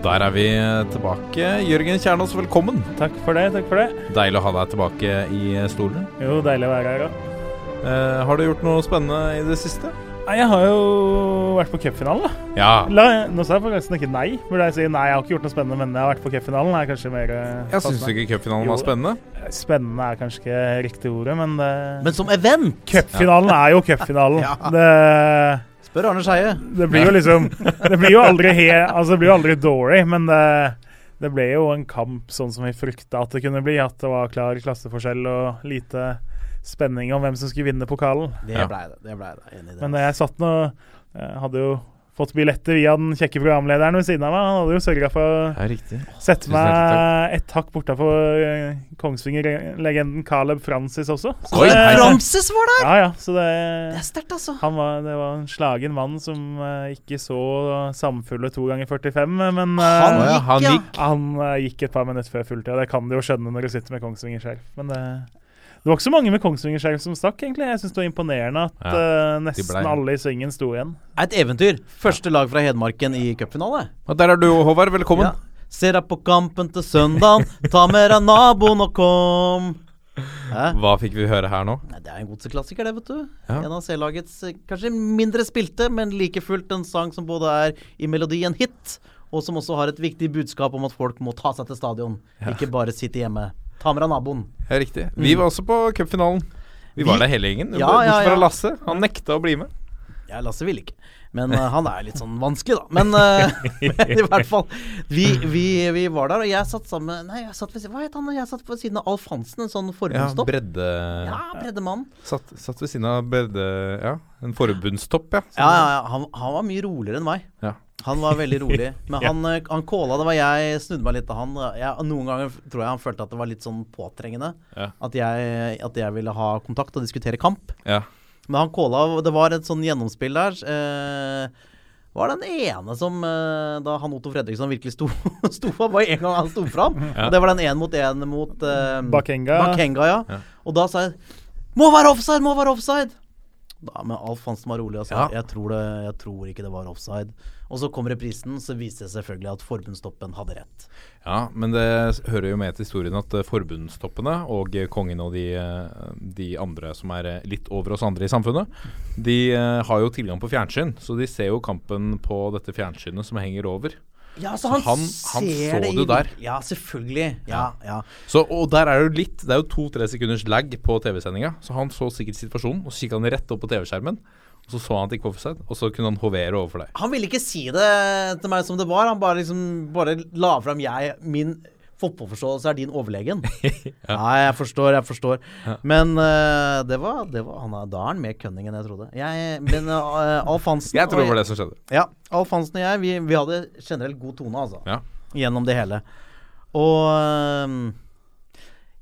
Og der er vi tilbake. Jørgen Kjernås, velkommen. Takk for det. takk for det Deilig å ha deg tilbake i stolen. Jo, deilig å være her òg. Eh, har du gjort noe spennende i det siste? Nei, Jeg har jo vært på cupfinalen, da. Ja. La, nå sa jeg forresten ikke nei. Burde jeg si nei, jeg har ikke gjort noe spennende, men jeg har vært på cupfinalen. er kanskje mer uh, Jeg syns ikke cupfinalen var spennende. Spennende er kanskje ikke riktig ordet, men det, Men som event! Cupfinalen er jo cupfinalen. Ja. Det Spør Arne Skeie. Det blir jo liksom Det blir jo aldri he, altså det blir jo aldri Dory, men det, det ble jo en kamp sånn som vi frykta at det kunne bli. At det var klar klasseforskjell og lite spenning om hvem som skulle vinne pokalen. Det blei det. det, ble det. Enig i det. Men jeg satt nå jeg Hadde jo fått billetter via den kjekke programlederen ved siden av meg. Han hadde jo sørga for å Ja, sette meg et hakk bortafor eh, Kongsvinger-legenden Caleb Francis også. Så Oi, det- Francis var der! Ja, ja. Så det Det er sterkt, altså. han var, det var en slagen mann som uh, ikke så samfulle to ganger 45, men uh, Han ja, gikk, han gikk. han uh, gikk et par minutter før fulltid. Det kan du jo skjønne når du sitter med Kongsvinger-skjerf. Men det, det var ikke så mange med Kongsvinger-skjerf som stakk, egentlig. Jeg syns det var imponerende at Ja, uh, nesten ble- alle i svingen sto igjen. Et eventyr. Første lag fra Hedmarken i cupfinale. Og der er du, Håvard. Velkommen. Ja. Ser deg på kampen til søndagen, ta med deg naboen og kom. Hæ? Hva fikk vi høre her nå? Nei, Det er en godseklassiker, det, vet du. Ja. En av C-lagets eh, kanskje mindre spilte, men like fullt en sang som både er i melodi en hit, og som også har et viktig budskap om at folk må ta seg til stadion, ikke bare sitte hjemme. Ta med deg naboen. Ja, riktig. Vi var også på cupfinalen. Vi var der hele gjengen. Ja, Bortsett ja, fra. Lasse. Han nekta å bli med. Ja, Lasse ville ikke. Men uh, han er litt sånn vanskelig, da. Men uh, men i hvert fall. Vi, vi, vi var der, og jeg satt sammen Nei, jeg satt ved, hva het han? Jeg satt ved siden av Alf Hansen, en sånn Ja, forbundstopp. bredde... Ja, breddemann. Satt, satt ved siden av bredde... Ja, en forbundstopp, ja. Ja, ja, ja. Han, han var mye roligere enn meg. Ja. Han var veldig rolig. Men han, eh, han kåla, det var jeg snudde meg litt til han. Jeg, noen ganger tror jeg han følte at det var litt sånn påtrengende. Ja. At, jeg, at jeg ville ha kontakt og diskutere kamp. ja. Men han kåla, Det var et sånn gjennomspill der. Eh, var den ene som eh, Da han Otto Fredriksson virkelig sto, sto fram, var en gang han sto fram. Ja. Og det var den én mot én mot eh, Bakenga. Bakenga, ja. Ja. Og da sa jeg Må være offside! Må være offside! Da, men Alf Hansen var rolig og sa Ja. jeg, tror det, jeg tror ikke det var offside. Og så kom reprisen, så viste det selvfølgelig at forbundstoppen hadde rett. Ja, men det hører jo med til historien at eh, forbundstoppene og eh, kongen og de, eh, de andre som er litt over oss andre i samfunnet, de har jo tilgang på fjernsyn. Så de ser jo kampen på dette fjernsynet som henger over. Ja, Så han- han så det i- der. Ja, selvfølgelig. Ja, ja. Så, og der er det jo litt Det er jo to-tre sekunders lag på TV-sendinga. Så han så sikkert situasjonen, og så kikka han rett opp på TV-skjermen. Og så så han at det ikke var offside, og så kunne han hovere overfor deg. Han ville ikke si det til meg som det var. Han bare liksom bare la fram jeg Min fotballforståelse er din overlegen. ja. jeg forstår, jeg forstår. Men uh, det var, det var han Da er han mer cunning enn jeg trodde. Jeg, men uh, Alf Hansen Jeg tror det var det som skjedde. Ja, Alf Hansen og jeg, vi, vi hadde generelt god tone, altså. Ja. Gjennom det hele. Og uh,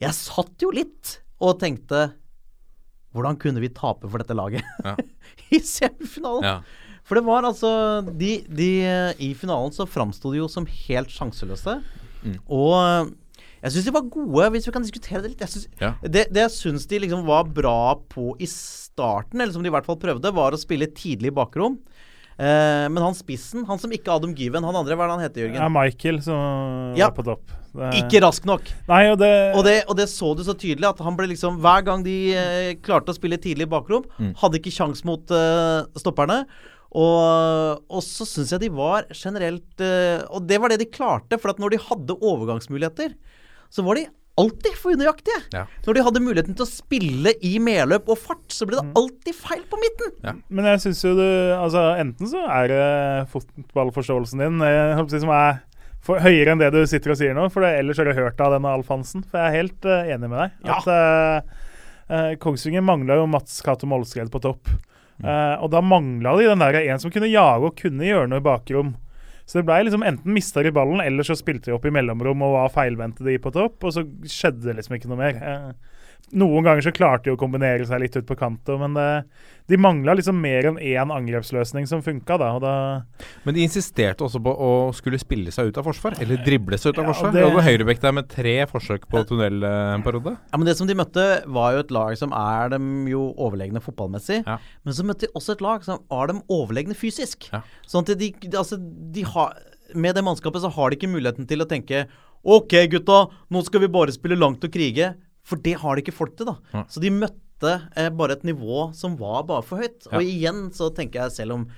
jeg satt jo litt og tenkte Hvordan kunne vi tape for dette laget Ja. i semifinalen? Ja. For det var altså de, de, I finalen så framsto de jo som helt sjanseløse. Mm. Og øh, jeg syns de var gode, hvis vi kan diskutere det litt. Jeg synes, Ja. det, det jeg syns de liksom var bra på i starten, eller som de i hvert fall prøvde, var å spille tidlig i bakrom. Eh, men han spissen, han som ikke Adam Given, han andre, hva er det han heter, Jørgen? Ja, Michael som Ja. var på topp. Det- Ikke rask nok. Nei, og det, Og det, og det så du så tydelig, at han ble liksom Hver gang de eh, klarte å spille tidlig i bakrom, Mm. hadde ikke sjans mot eh, stopperne. Og, og så syns jeg de var generelt eh, Og det var det de klarte, for at når de hadde overgangsmuligheter, så var de alltid for unøyaktige. Ja. Når de hadde muligheten til å spille i medløp og fart, så ble Mm. det alltid feil på midten. Men jeg syns jo du Altså, enten så er det fotballforståelsen din jeg håper som er for, høyere enn det du sitter og sier nå, for det, ellers har du hørt av denne Alf Hansen. For jeg er helt uh, enig med deg. Ja. At uh, Kongsvinger mangla jo Mats Cato Molskred på topp. Eh, og da mangla de den der en som kunne jage og kunne gjøre noe i bakrom. Så det ble liksom enten mista de ballen, eller så spilte de opp i mellomrom og var feilvendte de på topp, og så skjedde det liksom ikke noe mer. Eh, noen ganger så klarte de å kombinere seg litt ut på kanto, men det, de mangla liksom mer enn én angrepsløsning som funka, da. Da Men de insisterte også på å skulle spille seg ut av forsvar, eller drible seg ut av Ja, forsvar. det- var Høyrebekk der med tre forsøk på tunnel eh, en periode. Ja, men Det som de møtte, var jo et lag som er dem jo overlegne fotballmessig. Ja. Men så møtte de også et lag som er dem overlegne fysisk. Ja. Sånn at de, altså, de har Med det mannskapet så har de ikke muligheten til å tenke OK, gutta, nå skal vi bare spille langt og krige. For det har de ikke folk til, da. Ja. Så de møtte eh, bare et nivå som var bare for høyt. Og igjen så tenker jeg, selv om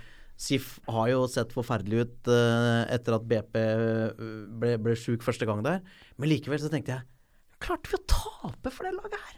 SIF har jo sett forferdelig ut eh, etter at BP eh, ble, ble sjuk første gang der, men likevel så tenkte jeg Klarte vi å tape for det laget her?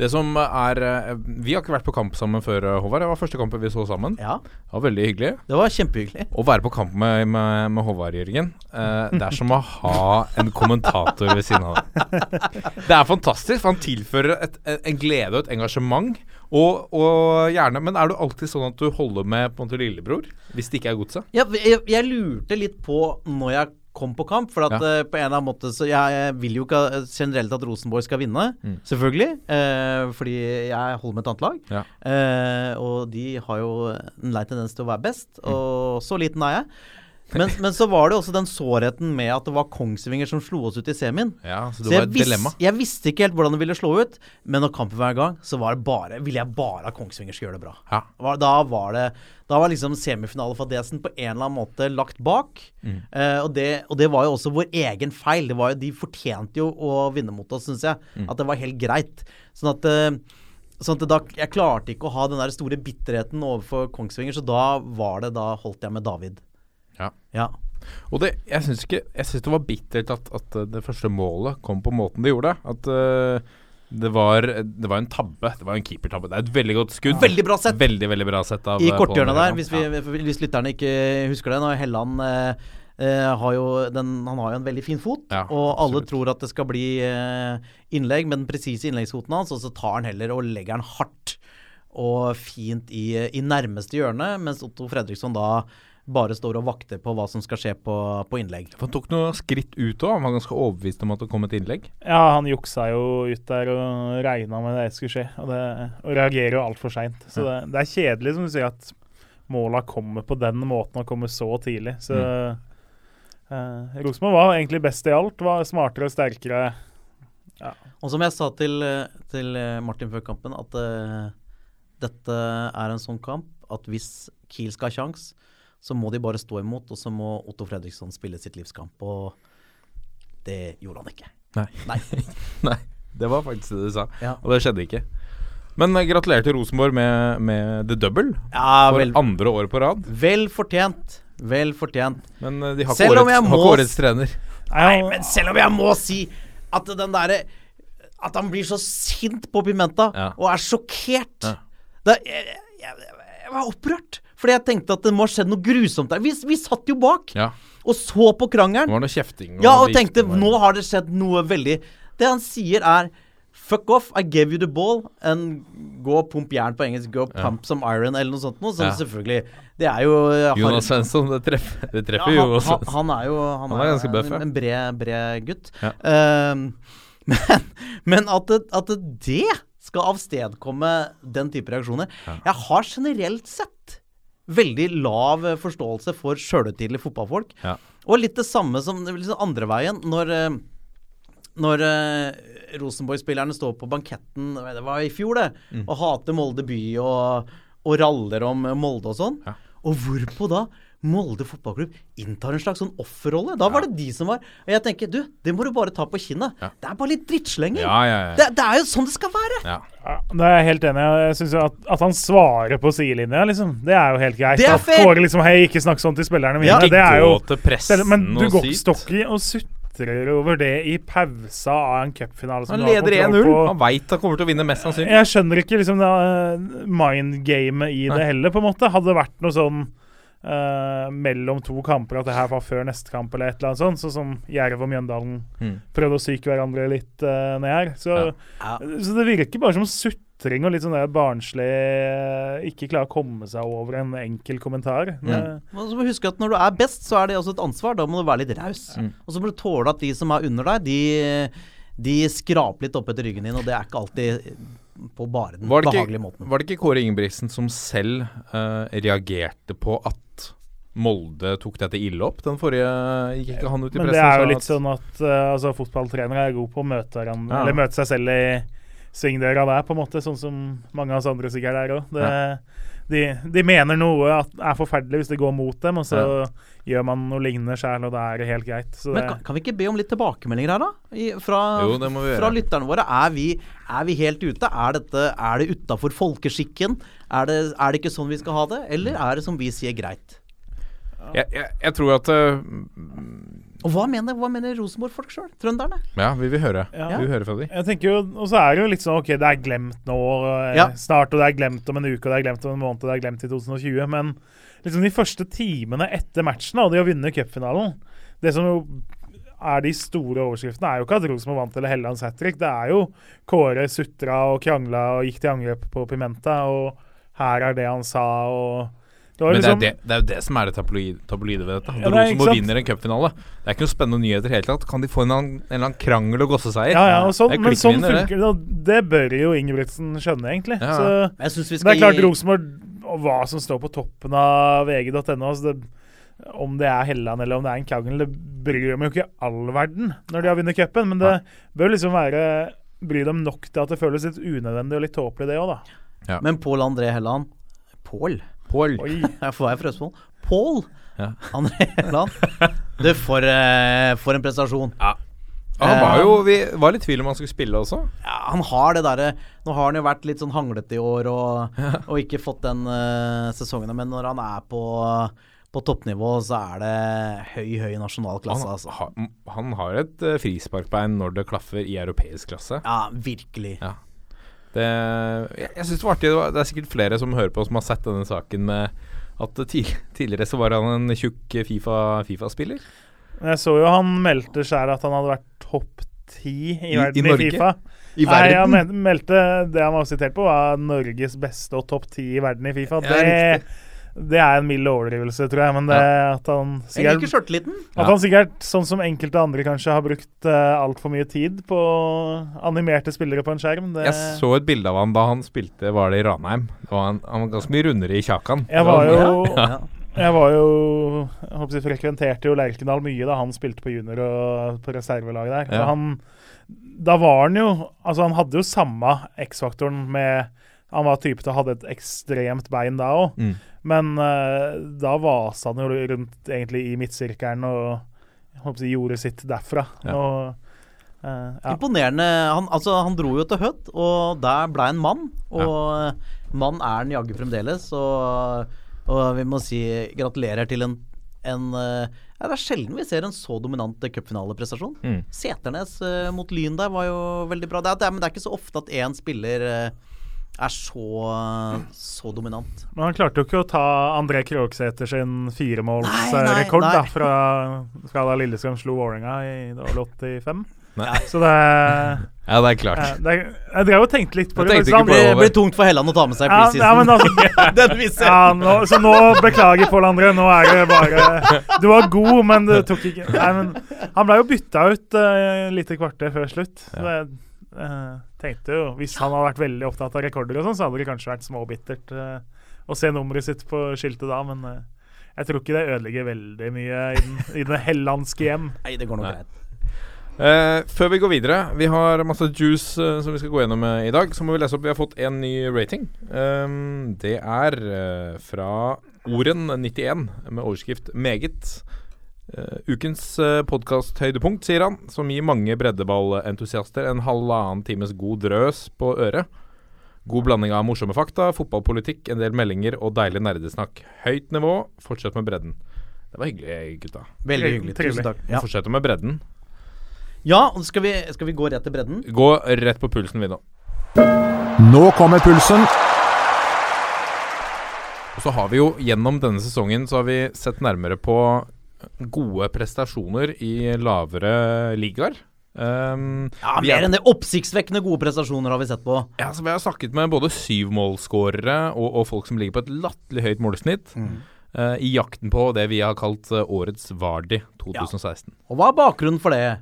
Det som er eh, Vi har ikke vært på kamp sammen før, eh, Håvard. Det var første kampen vi så sammen. Ja, Det var veldig hyggelig. det var kjempehyggelig. Å være på kamp med, med, med Håvard, Jørgen, eh, det er som å ha en kommentator ved siden av deg. Det er fantastisk, for han tilfører et, en- en glede og et engasjement. Og, og gjerne Men er du alltid sånn at du holder med på en måte lillebror hvis det ikke er godset? Ja, jeg, jeg lurte litt på når jeg kom på kamp, for at Ja. uh, på en eller annen måte så jeg, jeg vil jo ikke generelt at Rosenborg skal vinne, Mm. selvfølgelig. Uh, fordi jeg holder med et annet lag. Ja. Uh, og de har jo en lei tendens til å være best, Mm. og så liten er jeg. Men, men så var det også den sårheten med at det var Kongsvinger som slo oss ut i semien. Ja, så det så var et vis, dilemma. jeg visste ikke helt hvordan det ville slå ut, men når kampen var i gang, så var det bare, ville jeg bare at Kongsvinger skulle gjøre det bra. Ja. Da var det Da var liksom semifinalefadesen på en eller annen måte lagt bak. Mm. Eh, og, det, og det var jo også vår egen feil. Det var jo, de fortjente jo å vinne mot oss, syns jeg. Mm. At det var helt greit. Sånn at eh, Sånn at da, Jeg klarte ikke å ha den der store bitterheten overfor Kongsvinger, så da var det Da holdt jeg med David. Ja. Ja. Og det, jeg syns synes det var bittert at, at eh, det første målet kom på måten det gjorde. At uh, det var Det var en tabbe. Det var en keepertabbe. Det er et veldig godt skudd. Veldig bra sett. Veldig, veldig bra sett av I eh, korthjørnet der, hvis, vi, hvis lytterne ikke husker det. Når Helland uh, Uh, har jo den, Han har jo en veldig fin fot, Ja, og alle absolutt. tror at det skal bli uh, innlegg med den presise innleggsfoten hans, og så tar han heller og legger den hardt og fint i, i nærmeste hjørne, mens Otto Fredriksson da bare står og vakter på hva som skal skje på, på innlegg. Han tok noen skritt ut òg. Han var ganske overbevist om at det kom et innlegg. Ja, han juksa jo ut der og regna med det skulle skje, og, det, og reagerer jo altfor seint. Så det, det er kjedelig, som du sier, at måla kommer på den måten og kommer så tidlig. Så eh, Rosenborg var egentlig best i alt. Var smartere og sterkere. Og som jeg sa til, til eh, Martin før kampen, at uh, dette er en sånn kamp at hvis Kiel skal ha sjans, så må de bare stå imot, og så må Otto Fredriksson spille sitt livskamp. Og det gjorde han ikke. Nei. Nei. Nei, det var faktisk det du sa. Ja. Og det skjedde ikke. Men eh, gratulerer til Rosenborg med, med the double Ja, for vel, andre året på rad. vel fortjent. Vel fortjent. Men eh, de har ikke årets, årets trener. Nei, men selv om jeg må si at den derre At han blir så sint på Pimenta Ja. og er sjokkert. Ja. Da, jeg, jeg, jeg var opprørt. Fordi jeg tenkte at det må ha skjedd noe grusomt der. Vi, vi satt jo bak Ja, og så på det var noe kjefting. Ja, og tenkte nå har det skjedd noe veldig Det han sier er Fuck off, I gave you the ball and gå og pump jern på engelsk. Go pump some iron, eller noe sånt noe. Så Ja. selvfølgelig Det er jo eh, Jonas Svensson, det treffer, det ja, treffer han, Jonas han, Svensson. han er jo Han, Han er ganske bøff, ja. en, en bred, bred gutt. Ja. Ehm, men, men at, det, at det, det skal avstedkomme den type reaksjoner Jeg har generelt sett veldig lav forståelse for sjølhøytidelige fotballfolk. Ja. Og litt det samme som liksom andre veien, når eh, når eh, Rosenborg-spillerne står på banketten Det var i fjor, det. Mm. Og hater Molde by og, og raller om Molde og sånn. Ja. Og hvorpå da Molde fotballklubb inntar en slags sånn offerrolle. Da var det de som var Og jeg tenker, du, det må du bare ta på kinnet. Ja. Det er bare litt drittslenging. Ja, ja, ja. Det, det er jo sånn det skal være. ja. Ja, det er jeg helt enig i. Jeg synes jo at, at han svarer på sidelinja, liksom, det er jo helt greit. Det er At fair. Kåre liksom Hei, ikke snakk sånn til spillerne mine. Ja. det er jo selv, Men du går, ikke stokk i og sutrer over det i pausa av en cupfinale Han leder 1-0. Han veit han kommer til å vinne, mest sannsynlig. Jeg skjønner ikke liksom uh, mindgamet i Nei. det heller, på en måte. Hadde det vært noe sånn eh, mellom to kamper, at det her var før neste kamp, eller et eller annet sånt, sånn som Jerv og Mjøndalen Mm. prøvde å psyke hverandre litt uh, ned her. Så, Ja. Ja. så det virker bare som sutring og litt sånn der barnslig uh, Ikke klare å komme seg over en enkel kommentar. Det, Man må huske at Når du er best, så er det også et ansvar. Da må du være litt raus. Og så må du tåle at de som er under deg, de, de skraper litt opp etter ryggen din, og det er ikke alltid på bare den ikke, behagelige måten. var det ikke Kåre Ingebrigtsen som selv uh, reagerte på at Molde tok dette ille opp? Den forrige gikk ikke han ut i pressen? men det er jo litt sånn at uh, altså, fotballtrenere er gode på å møte, hverandre, Ja. eller møte seg selv i svingdøra der, på en måte, sånn som mange av oss andre sikkert er òg. De, de mener noe at er forferdelig hvis det går mot dem, og så gjør man noe lignende sjæl, og da er det helt greit. Så Men kan, kan vi ikke be om litt tilbakemeldinger her, da? I, fra, Jo, det må vi fra gjøre. lytterne våre. Er vi, er vi helt ute? Er, dette, er det utafor folkeskikken? Er det, er det ikke sånn vi skal ha det? Eller er det som vi sier, greit? jeg, jeg, jeg tror at eh, Og hva mener, hva mener Rosenborg-folk sjøl? Trønderne? Ja, vi vil høre. Ja. Vi vil høre fra dem. Jeg tenker jo, Og så er det jo litt sånn OK, det er glemt nå og Ja. snart, og det er glemt om en uke, og det er glemt om en måned, og det er glemt i 2020. Men liksom de første timene etter matchen, og de har vunnet cupfinalen Det som jo er de store overskriftene, er jo ikke at Rosenborg vant eller Hellands hat trick. Det er jo Kåre sutra og krangla og gikk til angrep på Pimenta, og her er det han sa, og det var Men det er, liksom det, det er jo det som er det tabloide, tabloide ved dette. Ja, er Rosenborg vinner en cupfinale. Det er ikke noe spennende nyheter i det hele tatt. Kan de få en, eller annen- en eller annen krangel og gosseseier? Ja, ja, og sånn, men sånn funker det. Det bør jo Ingebrigtsen skjønne, egentlig. Ja. Så Det er klart gi Rosenborg og hva som står på toppen av vg.no. Altså om det er Helland eller om det er en krangel, det bryr dem jo ikke all verden når de har vunnet cupen. Men det bør liksom være bry dem nok til at det føles litt unødvendig og litt tåpelig, det òg, da. Men Pål André Helland Pål? Pål. Jeg får jeg frøsmål. Pål Ja. André Helland. Du, for, eh, for en prestasjon. Ja, han var jo Vi var litt i tvil om han skulle spille også. Ja, han har det derre Nå har han jo vært litt sånn hanglete i år og, og ikke fått den uh, sesongen, men når han er på, på toppnivå, så er det høy, høy nasjonal klasse, Han, altså. ha, han har et uh, frisparkbein når det klaffer i europeisk klasse. Ja, virkelig. Ja. Det, jeg jeg synes det var artig. Det, var, det er sikkert flere som hører på som har sett denne saken med at tid, tidligere så var han en tjukk Fifa- Fifa-spiller. FIFA jeg så jo han meldte sjæl at han hadde vært topp ti i, I- i verden i, Norge? Fifa. I Nei, han meldte det han var sitert på, var Norges beste og topp ti i verden i Fifa. Det, Ja, Det, er en mild overdrivelse, tror jeg. Men det at han Jeg sikkert liker sjøltilliten. At han sikkert, sånn som enkelte andre kanskje, har brukt uh, altfor mye tid på animerte spillere på en skjerm. Det, Jeg så et bilde av han da han spilte Var det i Ranheim. Det han, han var ganske mye rundere i kjakan. jeg var jo Ja. Jeg var jo jeg håper jeg frekventerte jo Lerkendal mye da han spilte på junior og på reservelaget der. Ja. Han, da var han jo Altså, han hadde jo samme X-faktoren med Han var type til å ha et ekstremt bein da òg, Mm. men uh, da vasa han jo rundt egentlig i midtsirkelen og håper gjorde sitt derfra. Ja. Og, Uh, ja. Imponerende. Han, altså, han dro jo til Hødd, og der ble en mann. Og ja. mann er han jaggu fremdeles. Og, og vi må si gratulerer til en, en eh, ja, Det er sjelden vi ser en så dominant eh, cupfinaleprestasjon. Mm. Seternes uh, mot Lyn der var jo veldig bra. Det er, det er, men det er ikke så ofte at én spiller eh, er så, så dominant. Men han klarte jo ikke å ta André Krogsæter sin firemålsrekord da, fra, fra da Lillestrøm slo Vålerenga i det var vel 85. Nei. Så det, Ja, det er klart. det Jeg drev og tenkte litt på Jeg det. Det blir, blir tungt for Helland å ta med seg ja, ja, men preseason. altså, Den vi ser. ja, nå, så nå beklager Pål André. Nå er det bare Du var god, men det tok ikke Nei, men Han ble jo bytta ut uh, lite kvarter før slutt. Så det, eh, tenkte jo Hvis han hadde vært veldig opptatt av rekorder og sånn, så hadde det kanskje vært småbittert uh, å se nummeret sitt på skiltet da, men uh, jeg tror ikke det ødelegger veldig mye i den, i det hellandske hjem. Nei, det går nok greit. Uh, før vi går videre, vi har masse juice uh, som vi skal gå gjennom uh, i dag. Så må vi lese opp. Vi har fått en ny rating. Um, det er fra Oren91 med overskrift 'Meget'. Uh, ukens uh, podkast-høydepunkt, sier han, som gir mange breddeballentusiaster en halvannen times god drøs på øret. God blanding av morsomme fakta, fotballpolitikk, en del meldinger og deilig nerdesnakk. Høyt nivå, fortsett med bredden. Det var hyggelig, gutta. Veldig hyggelig. Tusen takk. Ja, Fortsett med bredden. ja skal, vi, skal vi gå rett til bredden? Gå rett på pulsen, vi nå. Nå kommer pulsen. Og så har vi jo gjennom denne sesongen så har vi sett nærmere på gode prestasjoner i lavere ligaer. Um, Ja, Mer er- enn det. Oppsiktsvekkende gode prestasjoner har vi sett på. Ja, så Vi har snakket med både syvmålsskårere og, og folk som ligger på et latterlig høyt målsnitt. Uh, I jakten på det vi har kalt uh, årets Vardi 2016. Og hva er bakgrunnen for det?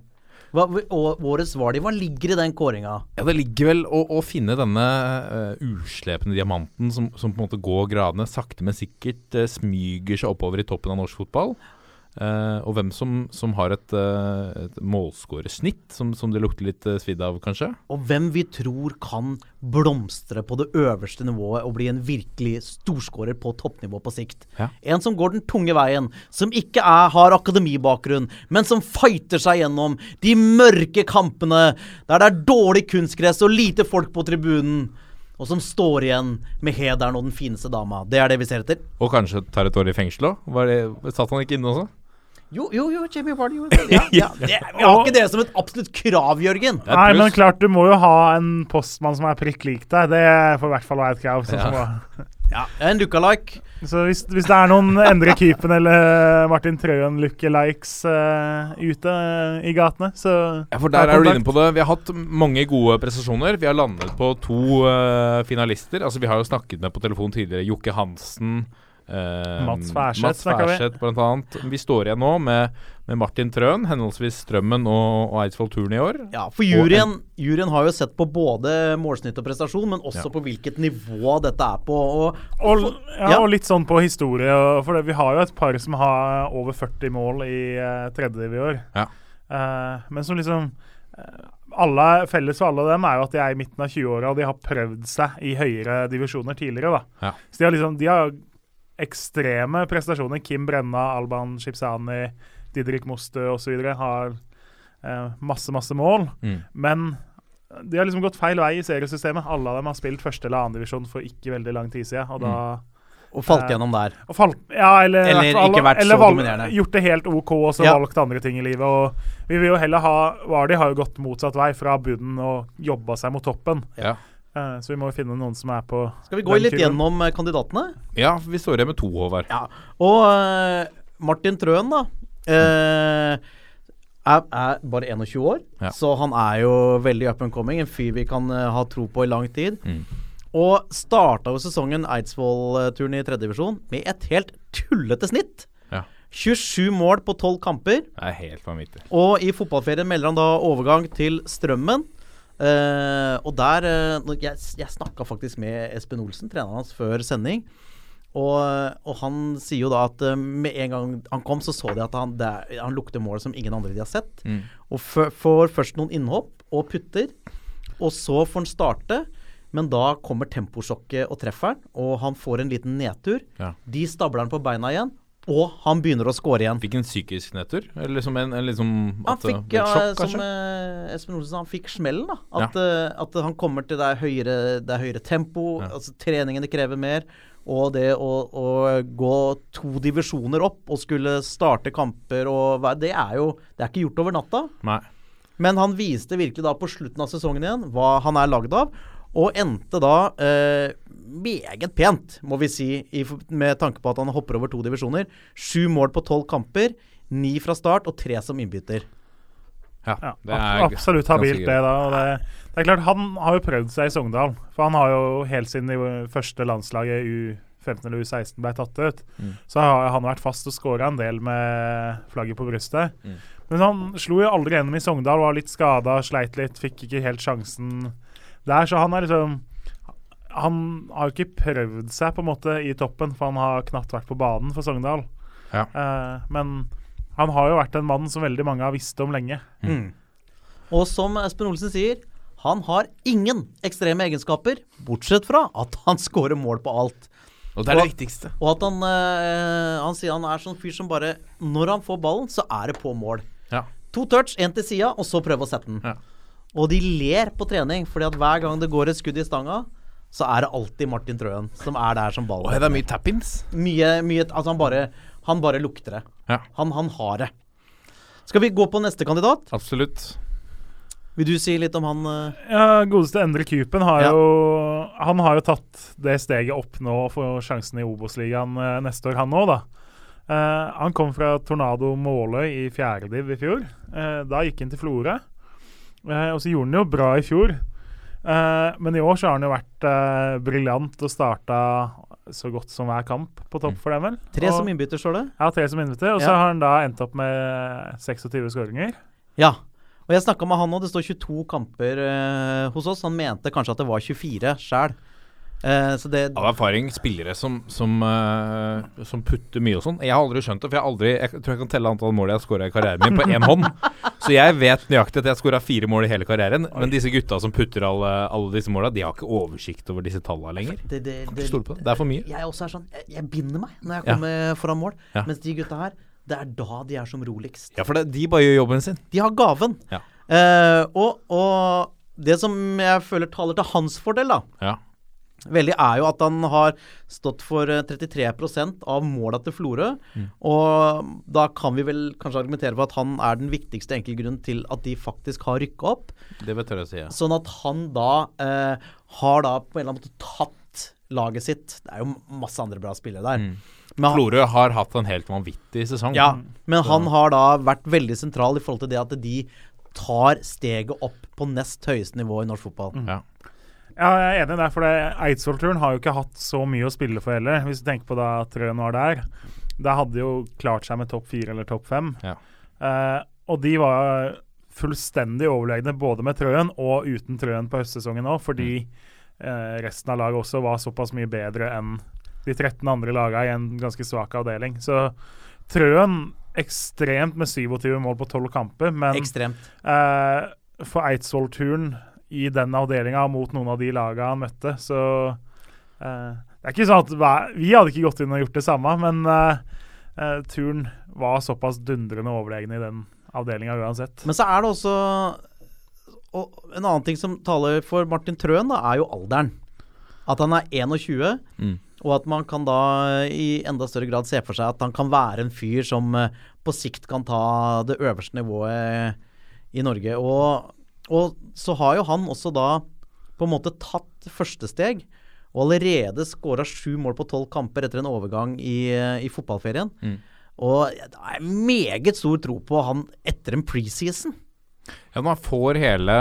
Hva, årets Vardi, hva ligger i den kåringa? Ja, Det ligger vel å, å finne denne uh, uslepne diamanten som, som på en måte går gradene, sakte, men sikkert uh, smyger seg oppover i toppen av norsk fotball. Eh, og hvem som, som har et, uh, et målskårersnitt som, som det lukter litt uh, svidd av, kanskje. Og hvem vi tror kan blomstre på det øverste nivået og bli en virkelig storskårer på toppnivå på sikt. Ja. En som går den tunge veien, som ikke er, har akademibakgrunn, men som fighter seg gjennom de mørke kampene der det er dårlig kunstgress og lite folk på tribunen. Og som står igjen med hederen og den fineste dama. Det er det vi ser etter. Og kanskje tar et år i fengsel òg? Satt han ikke inne også? Jo, jo, jo, Jamie Vardy gjorde det. Ja, ja, det. Vi har ikke det som et absolutt krav, Jørgen. Nei, men klart, du må jo ha en postmann som er prikk lik deg. Det får i hvert fall være et krav. Sånn som. Ja, en lookalike. Så hvis, hvis det er noen Endre Kypen eller Martin Trøen lookalikes uh, ute uh, i gatene, så Ja, for der er du inne på det. Vi har hatt mange gode prestasjoner. Vi har landet på to uh, finalister. Altså, vi har jo snakket med på telefon tidligere Jokke Hansen. Eh, Mats Færseth blant annet. Vi står igjen nå med, med Martin Trøen, henholdsvis Strømmen og, og Eidsvoll Turn i år. Ja, for juryen, juryen har jo sett på både målsnitt og prestasjon, men også Ja. på hvilket nivå dette er på. Og, og, ja, Ja. og litt sånn på historie. For det, vi har jo et par som har over 40 mål i uh, tredje i år. Ja. Uh, men som liksom alle, Felles for alle dem er jo at de er i midten av 20-åra, og de har prøvd seg i høyere divisjoner tidligere. da. Ja. Så de har liksom, de har ekstreme prestasjoner. Kim Brenna, Alban Shipsani, Didrik Mostø osv. har eh, masse, masse mål. Mm. Men de har liksom gått feil vei i seriesystemet. Alle av dem har spilt første eller annen divisjon for ikke veldig lang tid siden. Og da og falt Eh, gjennom der. og falt, ja, eller, Eller fall- ikke vært eller så valg- dominerende. Gjort det helt OK og så Ja. valgt andre ting i livet. Og vi vil jo heller ha Vardi har jo gått motsatt vei, fra bunnen og jobba seg mot toppen. Ja. Eh, så vi må finne noen som er på Skal vi gå litt kurven. gjennom eh, kandidatene? ja, vi står igjen med to, Håvard. Ja. Og uh, Martin Trøen, da. Uh, er, er bare 21 år, Ja. så han er jo veldig up and coming. En fyr vi kan uh, ha tro på i lang tid. Mm. Og starta jo sesongen Eidsvoll-turen i tredjedivisjon med et helt tullete snitt. Ja. 27 mål på 12 kamper. Det er helt vanvittig. Og i fotballferien melder han da overgang til Strømmen. Eh, og der uh, Jeg, jeg snakka faktisk med Espen Olsen, treneren hans, før sending. Og, og han sier jo da at eh, med en gang han kom, så så de at han, det, han lukter mål som ingen andre de har sett. Mm. Og får først noen innhopp og putter. Og så får han starte. Men da kommer temposjokket og treffer han, og han får en liten nedtur. Ja. De stabler han på beina igjen, og han begynner å score igjen. Fikk en psykisk nedtur? Eller som en, en liksom Han at det fikk, ble ja, sjokk, som eh, Espen Olsen sa, han fikk smellen. da At, eh, at han kommer til det er høyere, det er høyere tempo, Ja. altså treningene krever mer. Og det å, å gå to divisjoner opp og skulle starte kamper og Det er jo Det er ikke gjort over natta. Nei. Men han viste virkelig da på slutten av sesongen igjen hva han er lagd av. Og endte da eh, meget pent, må vi si, i, med tanke på at han hopper over to divisjoner. Sju mål på tolv kamper. Ni fra start og tre som innbytter. Ja, Ja, det er absolutt habilt, det. da og det, det er klart, Han har jo prøvd seg i Sogndal. For han har jo helt siden det første landslaget U15 eller U16 ble tatt ut, Mm. så har han vært fast og skåra en del med flagget på brystet. Mm. Men han slo jo aldri gjennom i Sogndal, var litt skada, sleit litt, fikk ikke helt sjansen der. Så han er liksom Han har jo ikke prøvd seg på en måte i toppen, for han har knapt vært på banen for Sogndal. Ja. Uh, men han har jo vært en mann som veldig mange har visst om lenge. Og som Espen Olsen sier, han har ingen ekstreme egenskaper, bortsett fra at han scorer mål på alt. Og det er det viktigste. Og at han, eh, han sier han er sånn fyr som bare Når han får ballen, så er det på mål. Ja. To touch, én til sida, og så prøve å sette den. Ja. Og de ler på trening, fordi at hver gang det går et skudd i stanga, så er det alltid Martin Trøen som er der som ballen. Oh, det er mye tap-ins. Mye, mye Altså, han bare, han bare lukter det. Ja. Han, han har det. Skal vi gå på neste kandidat? Absolutt. Vil du si litt om han Uh... Ja, Godeste Endre Kupen har Ja. jo Han har jo tatt det steget opp nå og får sjansen i Obos-ligaen uh, neste år, han òg, da. Uh, han kom fra Tornado Måløy i fjerdediv i fjor. Eh, da gikk han til Florø. Eh, og så gjorde han jo bra i fjor. Eh, men i år så har han jo vært uh, briljant og starta så godt som hver kamp på topp for dem, vel. Tre og, som innbytter, står det. Ja, tre som innbytter. Og så har han da endt opp med 26 skåringer. Ja. Og jeg snakka med han nå, det står 22 kamper uh, hos oss. Han mente kanskje at det var 24 sjæl. Så det Av erfaring, spillere som, som, uh, som putter mye og sånn. Jeg har aldri skjønt det, for jeg aldri Jeg tror jeg kan telle antall mål jeg har skåra i karrieren min på én hånd. Så jeg vet nøyaktig at jeg har skåra fire mål i hele karrieren. Men disse gutta som putter alle, alle disse måla, de har ikke oversikt over disse tallene lenger. det, det, det. Det er for mye. Jeg også er sånn Jeg, jeg binder meg når jeg Ja. kommer foran mål. Ja. Mens de gutta her, det er da de er som roligst. Ja, for det, de bare gjør jobben sin. De har gaven. Ja. Uh, og, og det som jeg føler taler til hans fordel, da, Ja. Veldig er jo at han har stått for eh, 33 av måla til Florø. Mm. Og da kan vi vel kanskje argumentere for at han er den viktigste enkeltgrunnen til at de faktisk har rykka opp. Det vil jeg å si. Ja. Sånn at han da eh, har da på en eller annen måte tatt laget sitt. Det er jo masse andre bra spillere der. Men han, Florø har hatt en helt vanvittig sesong. ja, men han har da vært veldig sentral i forhold til det at de tar steget opp på nest høyeste nivå i norsk fotball. Ja. Ja, jeg er enig i det. For Eidsvoll-turen har jo ikke hatt så mye å spille for heller, hvis du tenker på da Trøen var der. Da hadde de jo klart seg med topp fire eller topp fem. Ja. Eh, og de var fullstendig overlegne både med Trøen og uten Trøen på høstsesongen òg, fordi eh, resten av laget også var såpass mye bedre enn de 13 andre lagene i en ganske svak avdeling. Så Trøen ekstremt med 27 mål på 12 kamper, men Ekstremt. Eh, for Eidsvoll-turen i den avdelinga mot noen av de laga han møtte, så eh, Det er ikke sånn at Vi hadde ikke gått inn og gjort det samme, men eh, eh, turen var såpass dundrende overlegen i den avdelinga uansett. Men så er det også og En annen ting som taler for Martin Trøen, da, er jo alderen. At han er 21, Mm. og at man kan da i enda større grad se for seg at han kan være en fyr som eh, på sikt kan ta det øverste nivået i Norge. Og, og så har jo han også da på en måte tatt første steg. Og allerede skåra sju mål på tolv kamper etter en overgang i, eh, i fotballferien. Mm. Og det er meget stor tro på han etter en preseason. Ja, man får hele,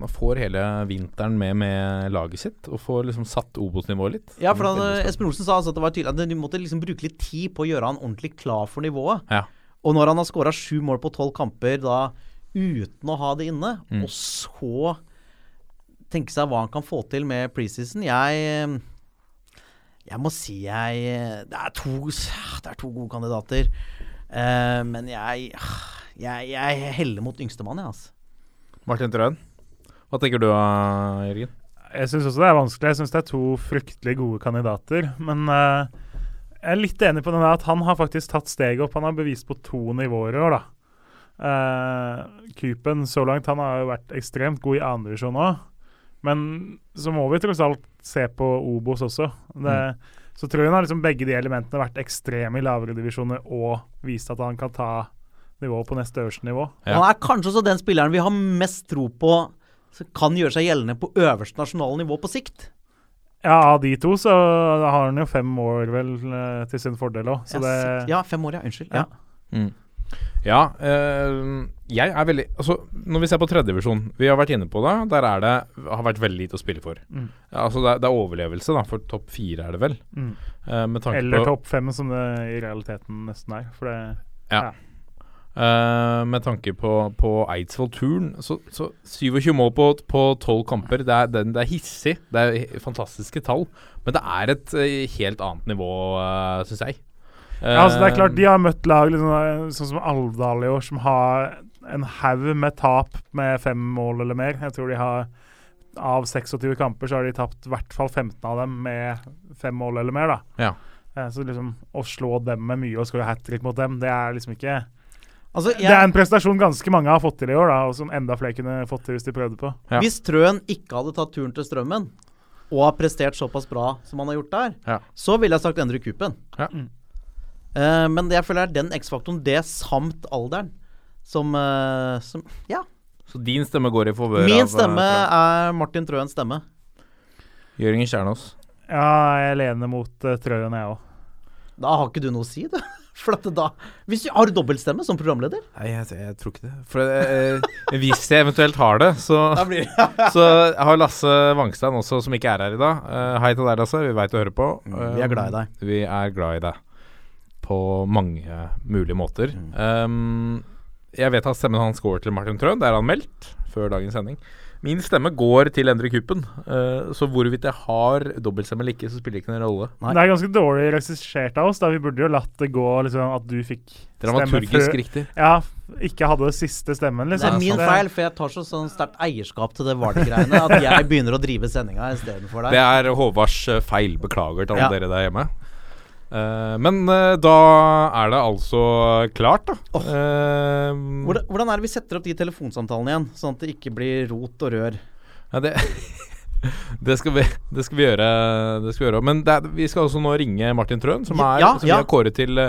man får hele vinteren med med laget sitt, og får liksom satt Obos-nivået litt. Ja, for han. Espen Olsen sa altså at det var tydelig at de måtte liksom bruke litt tid på å gjøre han ordentlig klar for nivået. Ja. Og når han har skåra sju mål på tolv kamper da uten å ha det inne, Mm. og så tenke seg hva han kan få til med preseason Jeg Jeg må si jeg Det er to, det er to gode kandidater. Uh, men jeg, jeg Jeg heller mot yngstemann, jeg, altså. Martin Trøen, hva tenker du, eh, Jørgen? Jeg syns også det er vanskelig. Jeg syns det er to fryktelig gode kandidater. Men uh, jeg er litt enig på den der at han har faktisk tatt steget opp. Han har bevist på to nivåer i år, da. Uh, Kupen så langt, han har jo vært ekstremt god i andredivisjon òg. Men så må vi tross alt se på Obos også. Det, Så tror jeg han har liksom begge de elementene vært ekstreme i lavere divisjoner og vist at han kan ta nivået på neste øverste nivå. Ja. Han er kanskje også den spilleren vi har mest tro på kan gjøre seg gjeldende på øverste nasjonale nivå på sikt. Ja, av de to så har han jo fem år vel eh, til sin fordel òg, Ja, ja, fem år, ja. Unnskyld. Ja. Ja. Ja, eh, jeg er veldig Altså, når vi ser på tredjedivisjon Vi har vært inne på det. Der er det har vært veldig lite å spille for. Mm. Altså det, er- det er overlevelse, da, for topp fire er det vel. Mm. Eh, med tanke Eller topp fem, som det i realiteten nesten er. For det Ja. Eh, med tanke på, på Eidsvoll-turen så, så 27 mål på, på 12 kamper, det er, det, det er hissig. Det er fantastiske tall. Men det er et helt annet nivå, uh, syns jeg. Ja, altså det er klart Eh, De har møtt lag liksom, eh, sånn som Alvdal i år, som har en haug med tap med fem mål eller mer. Jeg tror de har Av 26 kamper så har de tapt i hvert fall 15 av dem med fem mål eller mer. da Ja. Eh, Så liksom å slå dem med mye og skåre hat trick mot dem, det er liksom ikke Altså, Det er en prestasjon ganske mange har fått til i år, da og som enda flere kunne fått til hvis de prøvde på. Ja. Hvis Trøen ikke hadde tatt turen til Strømmen, og har prestert såpass bra som han har gjort der, Ja. så ville jeg sagt Endre Kupen. Ja. Mm. Eh, men det jeg føler er den X-faktoren, det samt alderen, som, uh, som Ja. Så din stemme går i favør Min av, eh, stemme er Martin Trøens stemme. Jørgen Kjernås. Ja, jeg lener mot uh, Trøen, jeg òg. Da har ikke du noe å si, du. For at da hvis du, Har dobbeltstemme som programleder? Nei, jeg, jeg tror ikke det. For eh, hvis jeg eventuelt har det, så, det så har Lasse Vangstein også, som ikke er her i dag. Uh, hei til deg, Lasse. Vi veit du hører på. Vi er glad i deg. Vi er glad i deg. På mange mulige måter. Um, jeg vet at stemmen hans går til Martin Trøen. Det er han meldt før dagens sending. Min stemme går til Endre Kuppen, uh, så hvorvidt jeg har dobbeltstemme eller ikke, så spiller det ikke noen rolle. Nei. Det er ganske dårlig regissert av oss. da Vi burde jo latt det gå liksom, at du fikk stemme Dramaturgisk før riktig. Ja, ikke hadde siste stemmen, Det liksom. er min Det- feil, for jeg tar så sånn sterkt eierskap til det Vardy-greiene at jeg begynner å drive sendinga istedenfor Det er Håvards eh, feil. Beklager til alle Ja. dere der hjemme. Eh, men uh, da er det altså klart, da. Eh, Hvordan, hvordan er det vi setter opp de telefonsamtalene igjen, sånn at det ikke blir rot og rør? Ja, det, det, skal vi, det skal vi gjøre. Det skal vi gjøre. Men det er, vi skal også nå ringe Martin Trøen, som, er, Ja, som ja. vi har kåret til,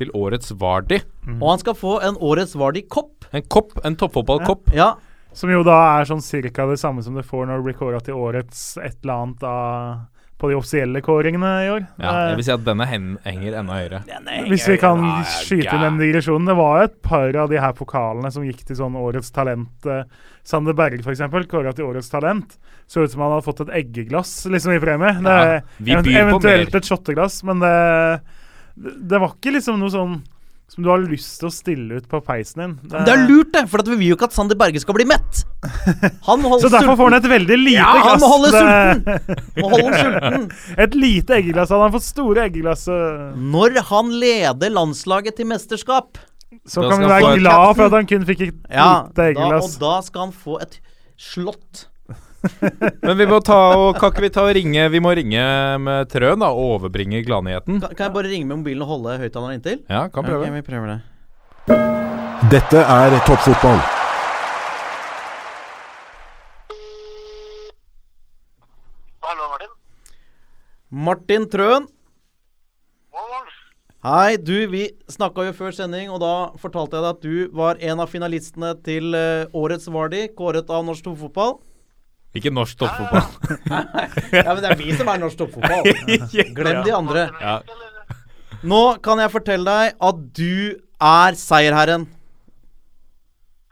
til årets Vardi. Og han skal få en Årets Vardi-kopp. En kopp, en toppfotballkopp. Ja. Som jo da er sånn cirka det samme som du får når du blir kåra til årets et eller annet av på de offisielle kåringene i år. Ja, jeg vil si at denne hen, henger enda høyere. Hvis vi kan Ja, skyte inn den digresjonen. Det var et par av de her pokalene som gikk til sånn Årets talent. Eh, Sander Berg, f.eks., kåra til Årets talent. Så ut som han hadde fått et eggeglass liksom i premie. Det, Ja, eventuelt et shotteglass, men det, det det var ikke liksom noe sånn som du har lyst til å stille ut på peisen din. Men det er lurt, det, for at vi vil jo ikke at Sander Berge skal bli mett. Han holder Så derfor får han et veldig lite Ja, glass. han må holde sulten! Må holde sulten. Et lite eggeglass. Han har fått store eggeglass. eh, Når han leder landslaget til mesterskap, Så Da kan vi være glad for at han kun fikk et ja, lite da, og da skal han få et slott. Men vi må ta og, kan ikke vi ta og ringe Vi må ringe med Trøen da og overbringe gladnyheten. Kan, kan jeg bare ringe med mobilen og holde høyttaleren inntil? Ja, kan prøve. Okay, vi prøver det. Dette er toppfotball. Hallo, Martin. Martin Trøen. Hei, du, vi snakka jo før sending, og da fortalte jeg deg at du var en av finalistene til eh, Årets Vardi, kåret av norsk toppfotball. Ikke norsk toppfotball. Ja, men det er vi som er norsk toppfotball. Glem de andre. Ja. Nå kan jeg fortelle deg at du er seierherren.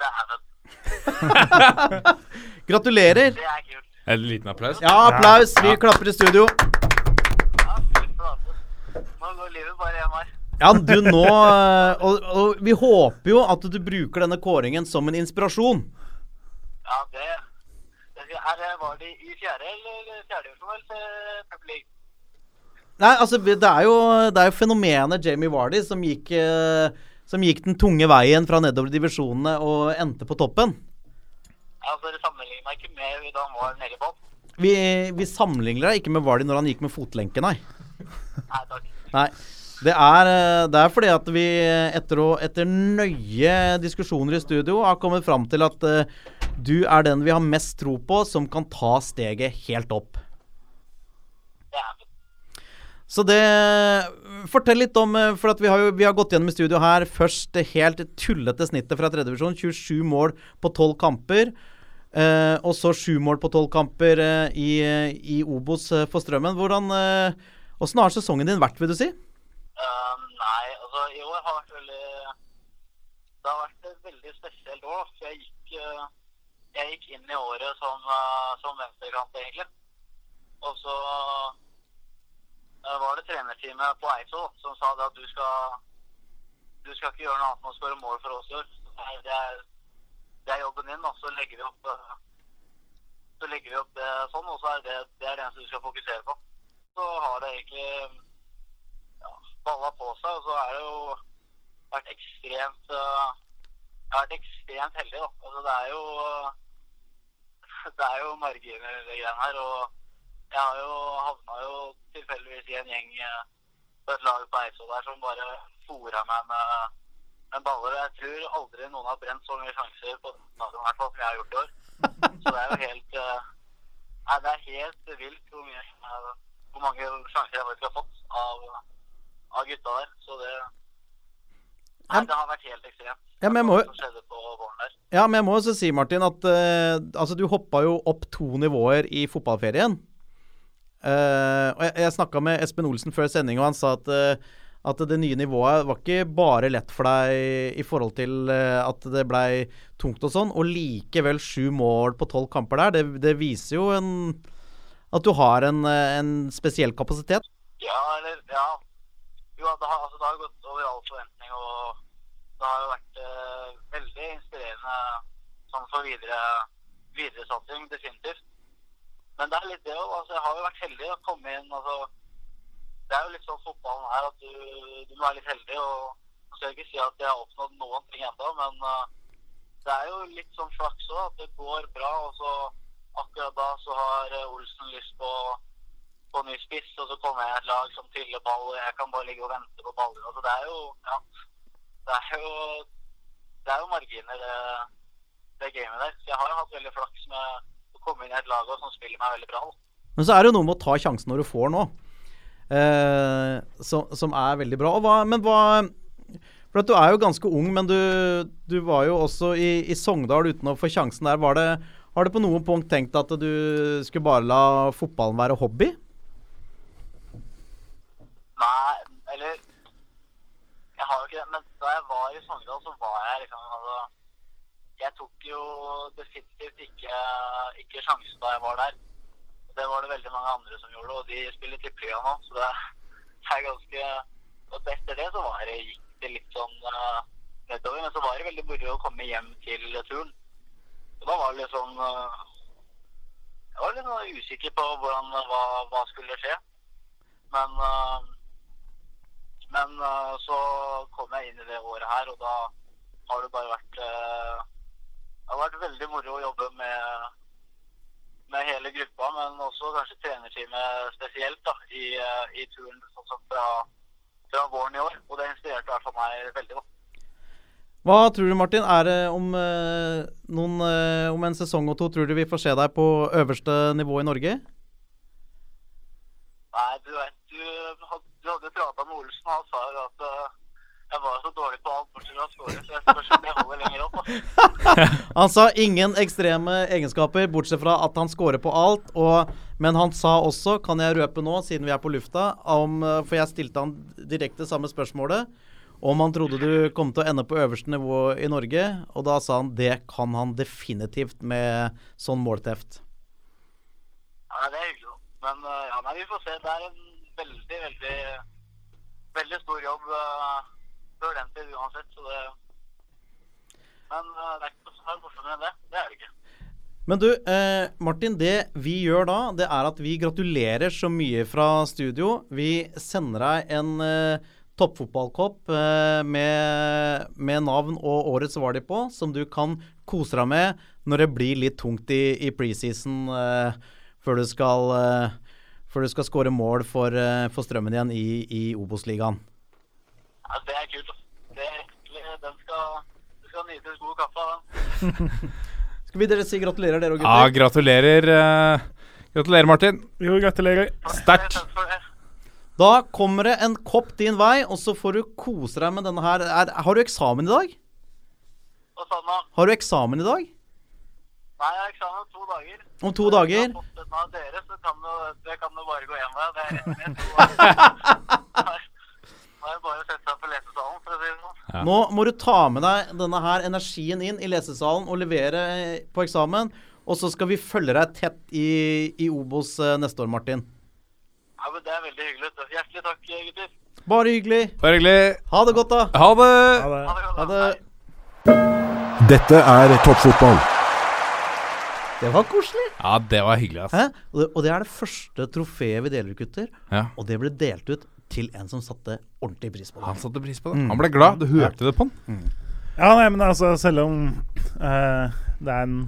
Dæven. Gratulerer. Det er kult. En liten applaus. Ja, applaus. Vi klapper i studio. Ja. Nå går livet bare hjem her. Ja, du nå eh, og, og vi håper jo at du bruker denne kåringen som en inspirasjon. Ja, det, er det, Var de i fjerde eller fjerde divisjon til Premier League? Nei, altså det er jo, det er jo fenomenet Jamie Vardy som gikk, eh, som gikk den tunge veien fra nedover divisjonene og endte på toppen. Ja, altså, sammenligner meg ikke med da han var nede i bånn? Vi, vi sammenligner deg ikke med Vardy når han gikk med fotlenke, nei. Nei takk. Nei. Det er, eh, det er fordi at vi etter, å, etter nøye diskusjoner i studio har kommet fram til at eh, du er den vi har mest tro på som kan ta steget helt opp. Dæven. Så det Fortell litt om eh, For at vi har jo vi har gått gjennom i studio her først det helt tullete snittet fra tredjedivisjon. 27 mål på 12 kamper. Eh, og så 7 mål på 12 kamper eh, i, i Obos eh, for Strømmen. Hvordan eh, har sesongen din vært, vil du si? Um, nei, altså i år har vært veldig Det har vært et veldig spesielt år. da, For jeg gikk, jeg gikk inn i året som, eh, som venstrekant, egentlig. Og så eh, var det trenerteamet på Eidsvoll som sa at du skal du skal ikke gjøre noe annet enn å skåre mål for oss. Det er, det er jobben din, og så legger vi opp eh, legger vi opp det sånn, og så er det det er det eneste du skal fokusere på. Så har det egentlig ja, balla på seg, og så er det jo vært ekstremt uh, Jeg har vært ekstremt heldig, da. Altså, det er jo Det er jo marginer, det greiene her. Og jeg har jo havna jo tilfeldigvis i en gjeng uh, på et lag på Eidsvoll der som bare fora meg med, med baller. Jeg tror aldri noen har brent så mye sjanser på dagen, hvert fall, som jeg har gjort i år. Så det er jo helt uh, Nei, det er helt vilt hvor, mye, hvor mange sjanser jeg faktisk har fått av, av gutta der. Så det Nei, det har vært helt ekstremt. Ja, men jeg må jo-. Ja, men jeg må også si, Martin, at uh, altså, du hoppa jo opp to nivåer i fotballferien. Uh, og jeg, jeg snakka med Espen Olsen før sending, og han sa at, uh, at det nye nivået var ikke bare lett for deg i forhold til at det blei tungt og sånn. Og likevel sju mål på tolv kamper der, det, det viser jo en, at du har en, en spesiell kapasitet. Ja, eller Ja. Jo, det har, altså, det har gått over all forventning, og det har jo vært eh, veldig inspirerende sånn for videre videresatsing, definitivt. Men det er litt det òg. Altså, jeg har jo vært heldig å komme inn. altså Det er jo litt sånn fotballen er, at du, du må være litt heldig. og Jeg skal ikke si at jeg har oppnådd noen ting ennå, men uh, det er jo litt sånn flaks òg. At det går bra, og så akkurat da så har eh, Olsen lyst på på ny spiss, og så kommer jeg et lag som triller ball, og jeg kan bare ligge og vente på baller. Altså, det er jo ja, det er jo, det er jo marginer, det, det gamet der. Så jeg har jo hatt veldig flaks med å komme inn i et lag som spiller meg veldig bra. Men så er det jo noe med å ta sjansen når du får nå, eh, som, som er veldig bra. Hva, men hva For du er jo ganske ung, men du, du var jo også i, i Sogndal uten å få sjansen der. Det, har du på noe punkt tenkt at du skulle bare la fotballen være hobby? Nei, eller Jeg har jo ikke det, men da jeg var i Sogndal, så var jeg liksom altså, Jeg tok jo definitivt ikke, ikke sjansen da jeg var der. Det var det veldig mange andre som gjorde, og de spiller tippeliga nå, så det er ganske Og etter det så var det, gikk det litt sånn uh, nedover, men så var det veldig moro å komme hjem til turen. Og da var det litt sånn uh, Jeg var litt sånn usikker på hvordan, hva, hva skulle skje. Men uh, men uh, så kom jeg inn i det året her, og da har det bare vært uh, Det har vært veldig moro å jobbe med, med hele gruppa, men også kanskje trenerteamet spesielt da, i, uh, i turen sånn fra, fra våren i år. Og det inspirerte i hvert fall meg veldig. da. Hva tror du, Martin? Er det om, noen, om en sesong og to tror du vi får se deg på øverste nivå i Norge? Nei, du vet, du, had- du hadde prata med Olsen, og han sa jo at uh, jeg var så dårlig på alt bortsett fra å score, så jeg spørs om jeg holder lenger opp. Han sa ingen ekstreme egenskaper, bortsett fra at han scorer på alt. Og, men han sa også, kan jeg røpe nå, siden vi er på lufta, om, eh, for jeg stilte han direkte samme spørsmålet, om han trodde du kom til å ende på øverste nivå i Norge. Og da sa han det kan han definitivt med sånn målteft. Ja, det er hyggelig. Men uh, ja, nei, vi får se. Det er en veldig, veldig, veldig stor jobb uh, før den tid uansett. Så det Men uh, det er ikke så morsommere enn det. Det er det ikke. Men du, eh, Martin, det vi gjør da, det er at vi gratulerer så mye fra studio. Vi sender deg en eh, toppfotballkopp eh, med, med navn og årets var på, som du kan kose deg med når det blir litt tungt i, i preseason eh, før du skal eh, før du skal skåre mål for, eh, for Strømmen igjen i, i Obos-ligaen. Ja, det er kult. Det er egentlig, den skal, det skal nytes god kaffe av den. Skal vi dere si gratulerer, dere og gutter? Ja, gratulerer. eh, gratulerer, Martin. Jo, gratulerer. Sterkt. For. Da kommer det en kopp din vei, og så får du kose deg med denne her. Er, har du eksamen i dag? Hva sa du da. Har du eksamen i dag? Nei, jeg har eksamen om to dager. Om to dager? Av dere, så kan det, det kan det bare gå én vei. Det er rett ned. Da er det bare å sette seg på lesesalen, for å si det sånn. Ja. Nå må du ta med deg denne her energien inn i lesesalen og levere på eksamen. Og så skal vi følge deg tett i, i Obos eh, neste år, Martin. Ja, men Det er veldig hyggelig. Hjertelig takk, gutter. Bare hyggelig. Bare hyggelig. Ha det godt, da. Ha det. Ha det. Ha det. Dette er toppfotball. Det var koselig. Ja, det var hyggelig, ass. Hæ? Og det, og det er det første trofeet vi deler ut, gutter. Ja. Og det ble delt ut til en som satte ordentlig pris på det. Han satte pris på det. Han ble glad. Du hørte det på han. Ja, nei, men altså, selv om uh, det er en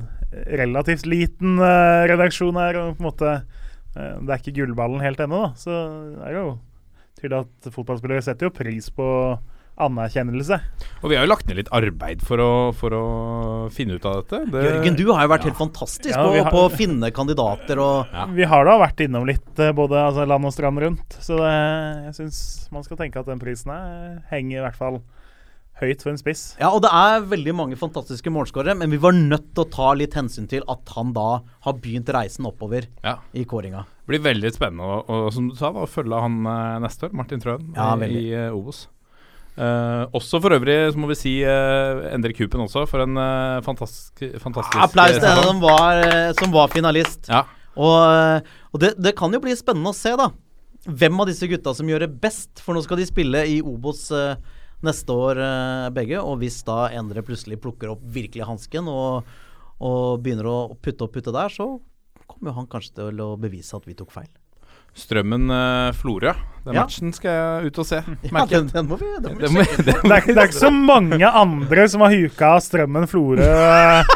relativt liten uh, redaksjon her, og på en måte uh, Det er ikke gullballen helt ennå, da, så er det jo tydelig at fotballspillere setter jo pris på anerkjennelse. Og vi har jo lagt ned litt arbeid for å, for å finne ut av dette. Det, Jørgen, du har jo vært helt fantastisk Ja, på, har- på å finne kandidater og Ja. Vi har da vært innom litt, eh, både altså, land og strand rundt, så det, jeg syns man skal tenke at den prisen her henger i hvert fall høyt for en spiss. Ja, og det er veldig mange fantastiske målskårere, men vi var nødt til å ta litt hensyn til at han da har begynt reisen oppover Ja. i kåringa. Det blir veldig spennende å, å, som du sa, da, å følge han eh, neste år, Martin Trøen, Ja, i, i eh, Obos. Eh, også for øvrig så må vi si uh, Endre Kupen også, for en uh, fantastisk, fantastisk Applaus til eh, en som var, eh, som var finalist. Ja. Og, eh, og det, det kan jo bli spennende å se, da. Hvem av disse gutta som gjør det best. For nå skal de spille i Obos eh, neste år, eh, begge. Og hvis da Endre plutselig plukker opp virkelig hansken og, og begynner å putte og putte der, så kommer jo han kanskje til å bevise at vi tok feil. Strømmen uh, Florø. Den Ja. matchen skal jeg ut og se. Ja, den, den må vi, den må vi Det sjekke. det Det er, det er ikke så mange andre som har huka Strømmen Florø eh,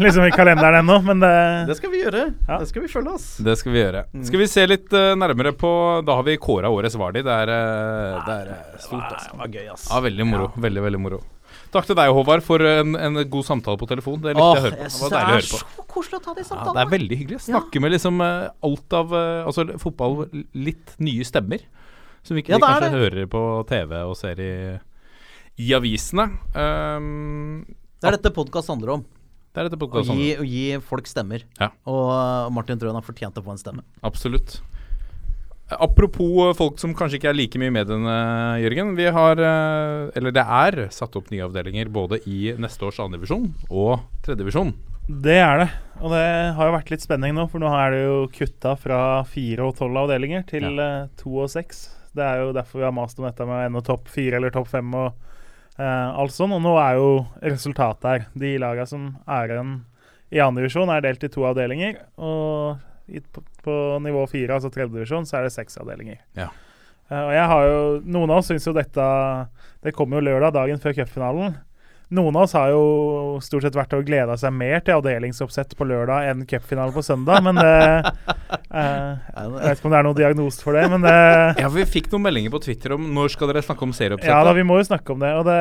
liksom i kalenderen ennå, men det Det skal vi gjøre. Ja. Det skal vi følge oss. Det skal vi gjøre. Skal vi se litt uh, nærmere på Da har vi kåra årets Vardi. Det er, uh, det er stort, altså. Det var gøy, ass. Ja, veldig moro. Veldig, veldig moro. Takk til deg, Håvard, for en, en god samtale på telefon. Det likte jeg å høre på. Det var deilig å høre på. er så koselig å ta de Ja, samtalene. det er veldig hyggelig. Snakke med liksom eh, alt av eh, Altså fotball, litt nye stemmer. Som ikke Ja, vi det er kanskje det. hører på TV og ser i, i avisene. Um, Det er dette podkast handler om. det er dette Å podkastet. gi, å gi folk stemmer. Ja. Og uh, Martin Trøen har fortjent å få en stemme. Absolutt. Apropos eh, folk som kanskje ikke er like mye i mediene, Jørgen. Vi har, eh, eller det er, satt opp nye avdelinger både i neste års andredivisjon og tredjedivisjon. Det er det. Og det har jo vært litt spenning nå, for nå er det jo kutta fra fire og tolv avdelinger til eh, to og seks. Det er jo derfor vi har mast om dette med å ende topp fire eller topp fem og eh, alt sånn. Og nå er jo resultatet her. De laga som er igjen i andredivisjon, er delt i to avdelinger. Og på, på nivå fire, altså tredjedivisjon, så er det seks avdelinger. Ja. Uh, og jeg har jo Noen av oss syns jo dette Det kommer jo lørdag, dagen før cupfinalen. Noen av oss har jo stort sett vært og gleda seg mer til avdelingsoppsett på lørdag enn cupfinale på søndag, men det eh, Jeg vet ikke om det er noen diagnose for det, men det Ja, Vi fikk noen meldinger på Twitter om når skal dere snakke om serieoppsettet. Ja da, vi må jo snakke om det. Og det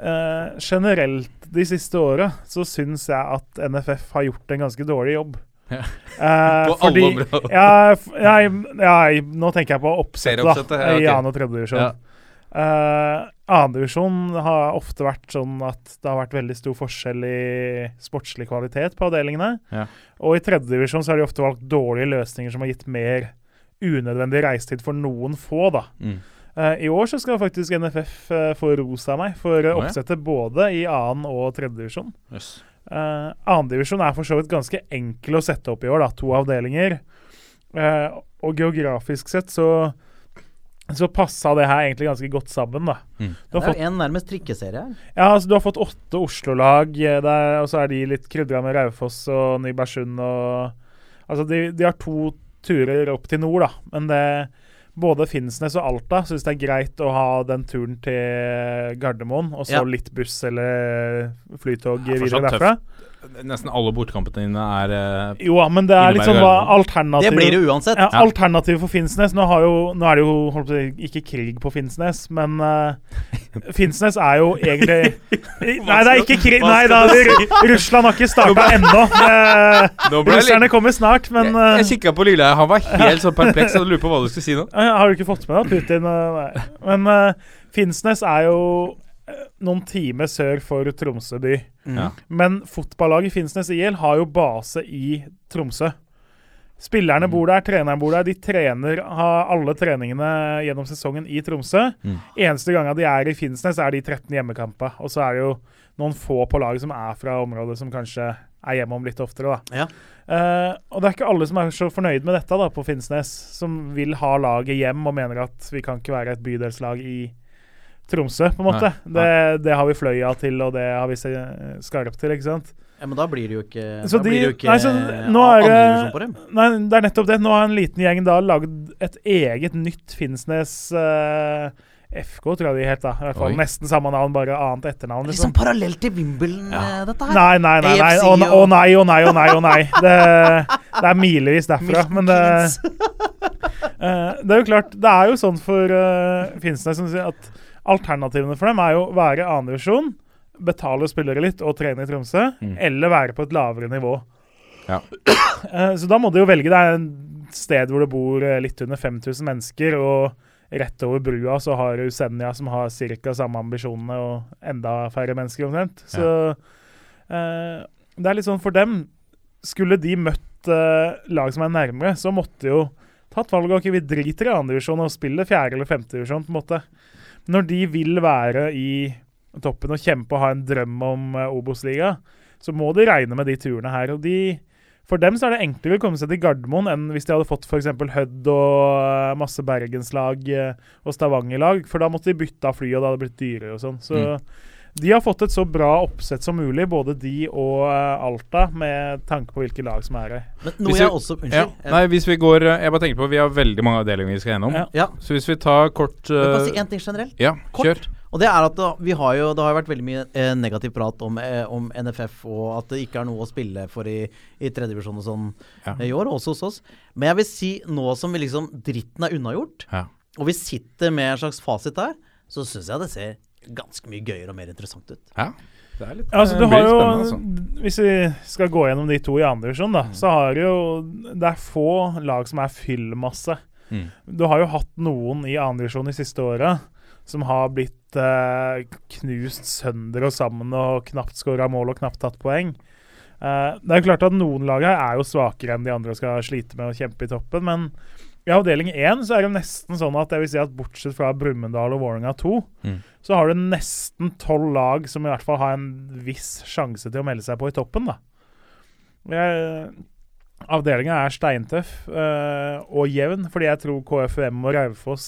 eh, Generelt de siste åra så syns jeg at NFF har gjort en ganske dårlig jobb. Ja. Eh, På alle områder. ja, ja, nå tenker jeg på oppsettet, da. Ja, okay. I annen og tredje divisjon. Uh, Annendivisjon har ofte vært sånn at det har vært veldig stor forskjell i sportslig kvalitet på avdelingene. Ja. Og i tredjedivisjon så har de ofte valgt dårlige løsninger som har gitt mer unødvendig reisetid for noen få, da. Mm. Uh, I år så skal faktisk NFF uh, få ros av meg for uh, oppsettet både i annen og tredjedivisjon. Jøss. Uh, Annendivisjon er for så vidt ganske enkel å sette opp i år, da. To avdelinger. Uh, og geografisk sett så så passa det her egentlig ganske godt sammen, da. Mm. Du Det er fått, jo en nærmest trikkeserie her. ja, altså, du har fått åtte Oslo-lag, eh, og så er de litt krydra med Raufoss og Nybergsund og Altså, de, de har to turer opp til nord, da. Men det både Finnsnes og Alta syns det er greit å ha den turen til Gardermoen, og så Ja. litt buss eller flytog videre fortsatt tøff tøft. Nesten alle bortekampene dine er eh, Jo, men det er litt sånn hva alternativet Det blir det uansett. Ja. Alternativet for Finnsnes Nå, har jo, nå er det jo holdt på å si, ikke krig på Finnsnes, men uh, Finnsnes er jo egentlig Nei, det er ikke krig. Nei da, Ru- Russland har ikke starta ennå. Eh, Russerne kommer snart, men Jeg, eh, jeg kikka på Lilleheie, han var helt sånn perpleks. Jeg lurer på hva du skulle si nå. Har du ikke fått med deg Putin? Nei. Men Finnsnes er jo noen timer sør for Tromsø by. Ja. Men fotballaget Finnsnes IL har jo base i Tromsø. Spillerne Mm. bor der, treneren bor der. De trener har alle treningene gjennom sesongen i Tromsø. Mm. Eneste gangen de er i Finnsnes, er de 13 hjemmekampene. Og så er det jo noen få på laget som er fra området, som kanskje er hjemom litt oftere. da. Ja. Uh, og det er ikke alle som er så fornøyd med dette da, på Finnsnes, som vil ha laget hjem og mener at vi kan ikke være et bydelslag i Tromsø, på en måte. Nei, Det, det har vi Fløya til, og det har vi Skarp til, ikke sant. Ja, men da blir det jo ikke Så Da de- blir det jo ikke nei, så nå er det- på dem. Nei, det er nettopp det. Nå har en liten gjeng da lagd et eget nytt Finnsnes uh, FK, tror jeg de het. da. I hvert fall Oi. Nesten samme navn, bare annet etternavn. Er liksom Liksom. parallelt til Wimbledon, ja. dette her. Nei, nei, nei. nei. Å og... oh, nei, å nei, å nei. å nei. Det, det er milevis derfra. Milton Men det, eh, det er jo klart, det er jo sånn for uh, Finnsnes som sier at alternativene for dem er jo være annendivisjon, betale spillere litt og trene i Tromsø, Mm. eller være på et lavere nivå. Ja. Eh, Så da må du jo velge. deg et sted hvor det bor eh, litt under 5000 mennesker, og rett over brua så har du Senja, som har ca. samme ambisjonene, og enda færre mennesker omtrent. Så eh, det er litt sånn for dem Skulle de møtt lag som er nærmere, så måtte jo tatt valget ok, vi driter i andredivisjon og spiller fjerde- eller femtedivisjon, på en måte. Når de vil være i toppen og kjempe og ha en drøm om uh, Obos-liga, så må de regne med de turene her. og de for dem så er det enklere å komme seg til Gardermoen enn hvis de hadde fått f.eks. Hødd og eh, masse bergenslag eh, og Stavanger-lag. For da måtte de bytte av fly, og det hadde blitt dyrere og sånn. Så de har fått et så bra oppsett som mulig, både de og eh, Alta, med tanke på hvilke lag som er her. Men noe Hvis jeg vi- også Ja. Nei, hvis vi går eh, Jeg bare tenker på Vi har veldig mange avdelinger vi skal gjennom. Ja. Ja. Så hvis vi tar kort Jeg vil bare eh, si én ting generelt. Ja, Kort. kjør. Og det er at vi har jo, det har jo vært veldig mye eh, negativ prat om, eh, om NFF, og at det ikke er noe å spille for i, i tredjedivisjon og sånn Ja. eh, i år, også hos oss. Men jeg vil si nå som vi liksom dritten er unnagjort, Ja. og vi sitter med en slags fasit der, så syns jeg det ser ganske mye gøyere og mer interessant ut. ja. Det er litt Altså, du har jo, altså. Hvis vi skal gå gjennom de to i andre divisjon, da, så har jo Det er få lag som er fyllmasse. Mm. Du har jo hatt noen i andre divisjon de siste åra som har blitt eh, knust sønder og sammen og knapt skåra mål og knapt tatt poeng. Eh, det er jo klart at noen lag her er jo svakere enn de andre og skal slite med å kjempe i toppen, men i avdeling én så er det nesten sånn at jeg vil si at bortsett fra Brumunddal og Vålerenga 2, Mm. så har du nesten tolv lag som i hvert fall har en viss sjanse til å melde seg på i toppen, da. Avdelinga er steintøff eh, og jevn, fordi jeg tror KFUM og Raufoss,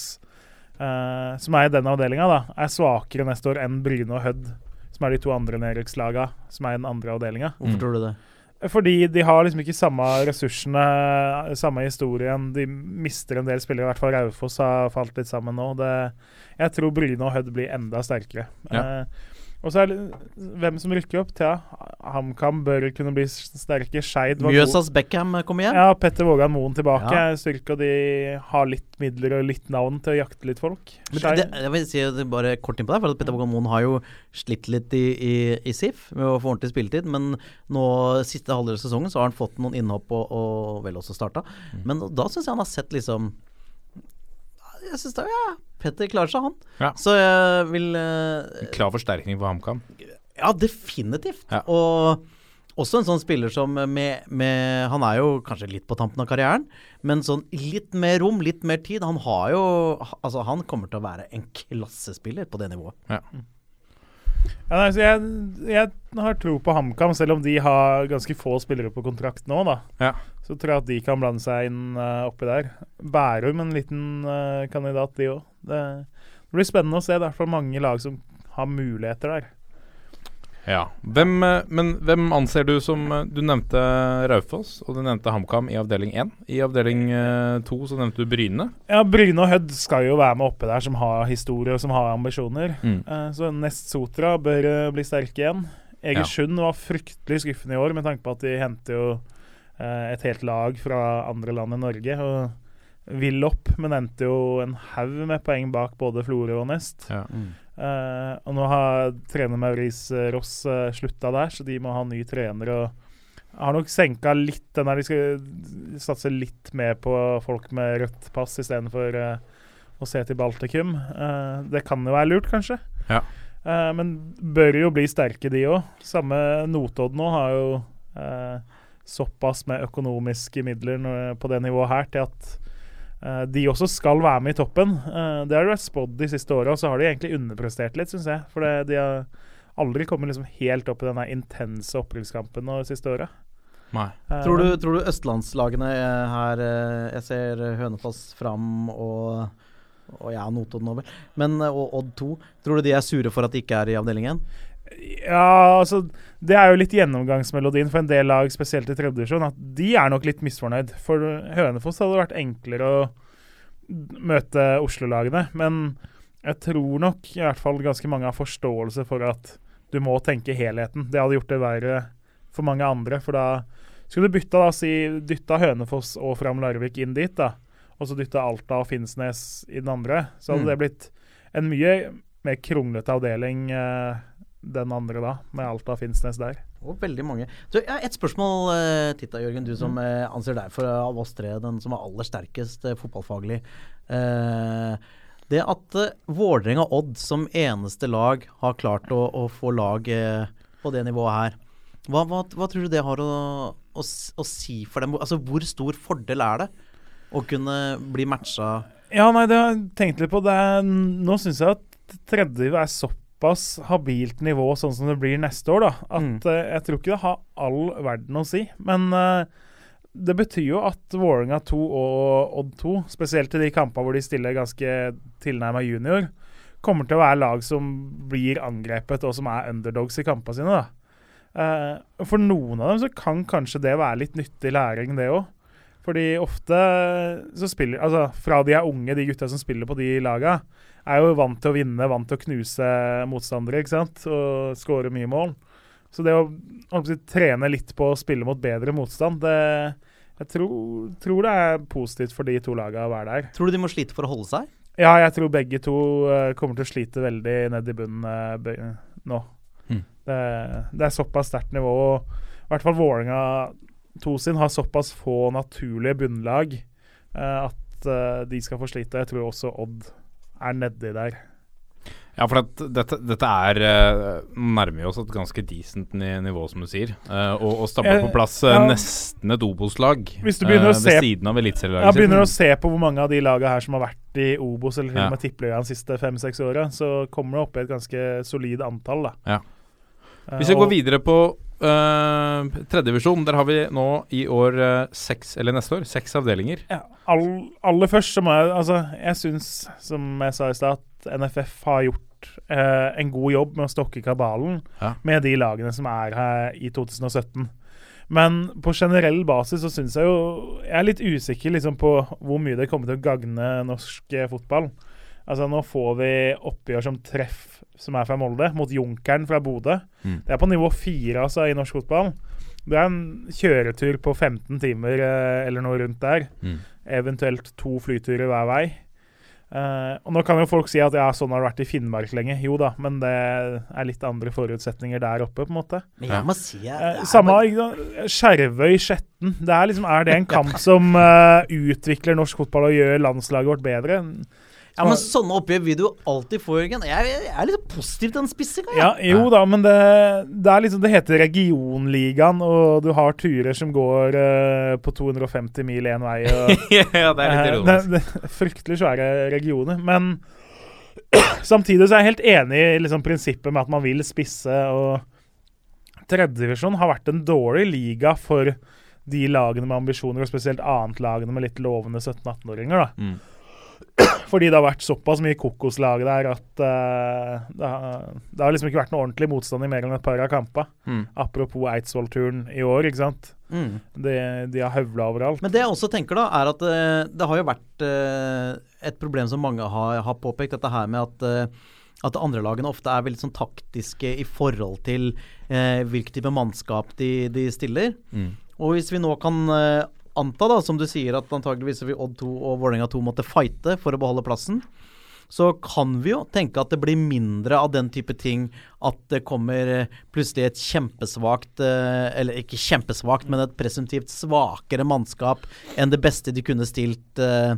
eh, som er i den avdelinga, er svakere neste år enn Bryne og Hødd, som er de to andre nedrykkslaga, som er i den andre avdelinga. Hvorfor Mm. tror du det? Fordi de har liksom ikke samme ressursene, samme historien. De mister en del spillere, i hvert fall Raufoss har falt litt sammen nå. Det, jeg tror Bryne og Hødd blir enda sterkere. Ja. Eh, og så er det hvem som rykker opp. Thea HamKam bør kunne bli sterke. Skeid. Mjøsas Beckham kommer igjen? Ja, Petter Vågan Moen tilbake. Ja. Styrke, og de har litt midler og litt navn til å jakte litt folk. Det, jeg vil si det bare kort inn på deg, for Petter Vågan Moen har jo slitt litt i, i, i SIF med å få ordentlig spilletid. Men nå siste halvdel av sesongen så har han fått noen innhopp og, og vel også starta. Men da syns jeg han har sett liksom Jeg syns det Ja, Petter klarer seg, han. Ja. Så jeg vil eh, Klar forsterkning for HamKam. Ja, definitivt. Ja. Og også en sånn spiller som med, med Han er jo kanskje litt på tampen av karrieren, men sånn litt mer rom, litt mer tid. Han har jo Altså, han kommer til å være en klassespiller på det nivået. Ja, nei, så jeg, jeg har tro på HamKam, selv om de har ganske få spillere på kontrakt nå. da. Ja. Så tror jeg at de kan blande seg inn uh, oppi der. Bærum en liten uh, kandidat, de òg. Det, det blir spennende å se. Det er i mange lag som har muligheter der. Ja. Hvem, eh, men hvem anser du som eh, Du nevnte Raufoss, og du nevnte HamKam i avdeling 1. I avdeling 2 så nevnte du Bryne. Ja, Bryne og Hødd skal jo være med oppe der, som har historie og som har ambisjoner. Mm. Eh, så Nest Sotra bør eh, bli sterke igjen. Egersund var fryktelig skuffende i år, med tanke på at de henter jo eh, et helt lag fra andre land enn Norge. Og vil opp, men endte jo en haug med poeng bak både Florø og Nest. Ja. Eh, og nå har trener Maurice Ross uh, slutta der, så de må ha ny trener. og har nok senka litt den der De skal satse litt mer på folk med rødt pass istedenfor uh, å se til Baltikum. Uh, det kan jo være lurt, kanskje. Ja. Uh, men bør jo bli sterke, de òg. Samme Notodden nå har jo eh, såpass med økonomiske midler på det nivået her til at eh, de også skal være med i toppen. Eh, det har det vært spådd de siste åra, og så har de egentlig underprestert litt, syns jeg. For det, de har aldri kommet liksom helt opp i den intense opprykkskampen de siste åra. Eh, Tror du, tror du østlandslagene eh, her eh, Jeg ser Hønefoss fram og, og ja, Notodden over. Men, eh, og Odd 2. Tror du de er sure for at de ikke er i avdelingen? Ja, altså Det er jo litt gjennomgangsmelodien for en del lag, spesielt i tredje divisjon, at de er nok litt misfornøyd. For Hønefoss hadde det vært enklere å møte Oslo-lagene. Men jeg tror nok i hvert fall ganske mange har forståelse for at du må tenke helheten. Det hadde gjort det verre for mange andre. For da skulle du bytta da, si, dytta Hønefoss og Fram Larvik inn dit, da. Og så dytta Alta og Finnsnes i den andre. Så hadde Mm. det blitt en mye mer kronglete avdeling eh, den andre da, med Alta Finnsnes der. Og veldig mange. Så jeg har et spørsmål eh, til deg, Jørgen. Du som eh, anser deg for av oss tre den som er aller sterkest eh, fotballfaglig. Eh, det at uh, Vålerenga Odd som eneste lag har klart å, å få lag eh, på det nivået her, hva, hva, hva tror du det har å å, å si for dem Altså, hvor stor fordel er det å kunne bli matcha Ja, nei, det har jeg tenkt litt på. Det er, nå syns jeg at tredje er såpass habilt nivå sånn som det blir neste år, da. At Mm. uh, jeg tror ikke det har all verden å si. Men uh, det betyr jo at Vålerenga 2 og Odd 2, spesielt i de kampene hvor de stiller ganske tilnærma junior, kommer til å være lag som blir angrepet, og som er underdogs i kampene sine. da. Uh, for noen av dem så kan kanskje det være litt nyttig læring, det òg. Fordi ofte så spiller Altså, fra de er unge, de gutta som spiller på de laga, er jo vant til å vinne, vant til å knuse motstandere, ikke sant, og skåre mye mål. Så det å si, trene litt på å spille mot bedre motstand, det Jeg tror, tror det er positivt for de to laga å være der. Tror du de må slite for å holde seg? Ja, jeg tror begge to eh, kommer til å slite veldig ned i bunnen eh, nå. Mm. Det, det er såpass sterkt nivå. I hvert fall Vålerenga 2 sin har såpass få naturlige bunnlag eh, at eh, de skal få slite. Jeg tror også Odd er nedi der. Ja, for at dette, dette er uh, nærmer oss et ganske decent nivå, som du sier. Uh, og, og stabler Eh, på plass uh, ja. nesten et Obos-lag uh, du eh, ved siden av eliteserielaget. Ja, begynner å se på hvor mange av de lagene her som har vært i Obos eller til og med Tippeligaen de siste fem-seks åra, så kommer det opp i et ganske solid antall. da. Ja. Eh, Hvis vi går videre på uh, tredjedivisjon, der har vi nå i år eh, seks, eller neste år, seks avdelinger. Ja, all, aller først så må jeg Altså, jeg syns, som jeg sa i stad, at NFF har gjort eh, en god jobb med å stokke kabalen Ja. med de lagene som er her i 2017. Men på generell basis så syns jeg jo Jeg er litt usikker liksom på hvor mye det kommer til å gagne norsk eh, fotball. Altså Nå får vi oppgjør som treff, som er fra Molde, mot Junkeren fra Bodø. Mm. Det er på nivå fire altså, i norsk fotball. Det er en kjøretur på 15 timer eh, eller noe rundt der. Mm. Eventuelt to flyturer hver vei. Uh, og Nå kan jo folk si at ja, sånn har det vært i Finnmark lenge. Jo da, men det er litt andre forutsetninger der oppe, på en måte. Men jeg må si jeg, uh, samme bare- ikke Skjervøy-Skjetten. Det er liksom, er det en kamp som uh, utvikler norsk fotball og gjør landslaget vårt bedre? Ja, men sånne oppgjør vil du alltid få, Jørgen. Jeg, jeg er litt positiv til den spissinga. Ja, jo da, men det, det liksom Det heter regionligaen, og du har turer som går uh, på 250 mil én vei. Og, ja, det er litt Eh, ironisk. det, det fryktelig svære regioner. Men samtidig så er jeg helt enig i liksom, prinsippet med at man vil spisse. og Tredjedivisjon har vært en dårlig liga for de lagene med ambisjoner, og spesielt annetlagene med litt lovende 17-18-åringer. da. Mm. Fordi det har vært såpass mye kokoslag der at uh, det, har, det har liksom ikke vært noe ordentlig motstand i mer enn et par av kampene. Mm. Apropos Eidsvoll-turen i år, ikke sant. Mm. De, de har høvla overalt. Men det jeg også tenker, da, er at uh, det har jo vært uh, et problem som mange har, har påpekt, dette her med at uh, at andre lagene ofte er veldig sånn taktiske i forhold til eh, hvilken type mannskap de, de stiller. Mm. Og hvis vi nå kan anta, da, som du sier, at antageligvis vil Odd 2 og Vålerenga 2 måtte fighte for å beholde plassen, så kan vi jo tenke at det blir mindre av den type ting at det kommer eh, plutselig et kjempesvakt eh, Eller ikke kjempesvakt, men et presumptivt svakere mannskap enn det beste de kunne stilt eh,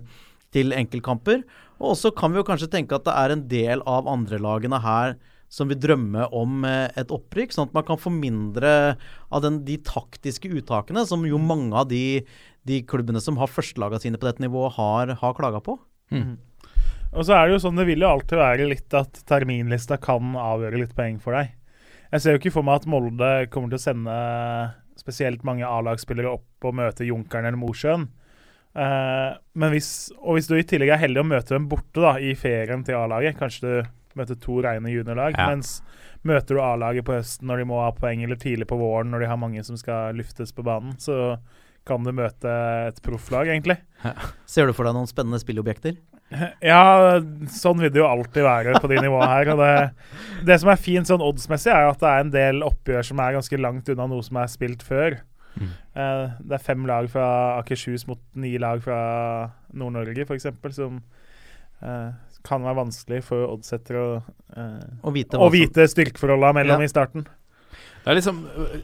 til enkeltkamper. Og så kan vi jo kanskje tenke at det er en del av andrelagene her som vil drømme om eh, et opprykk, sånn at man kan få mindre av den, de taktiske uttakene som jo mange av de, de klubbene som har førstelaga sine på dette nivået, har, har klaga på. Og så er det jo sånn, det vil jo alltid være litt at terminlista kan avgjøre litt poeng for deg. Jeg ser jo ikke for meg at Molde kommer til å sende spesielt mange A-lagsspillere opp og møte Junkeren eller Mosjøen. Eh, men hvis, og hvis du i tillegg er heldig å møte dem borte da, i ferien til A-laget, kanskje du møter to reine juniorlag, Ja. mens møter du A-laget på høsten når de må ha poeng, eller tidlig på våren når de har mange som skal luftes på banen, så kan du møte et profflag, egentlig. Ser du for deg noen spennende spillobjekter? Ja, sånn vil det jo alltid være på de nivåene her. Og det, det som er fint sånn oddsmessig, er at det er en del oppgjør som er ganske langt unna noe som er spilt før. Mm. Eh, det er fem lag fra Akershus mot ni lag fra Nord-Norge, f.eks., som eh, kan være vanskelig for oddsetter å, eh, Å vite å vite styrkeforholdene mellom Ja. i starten. Det er, liksom,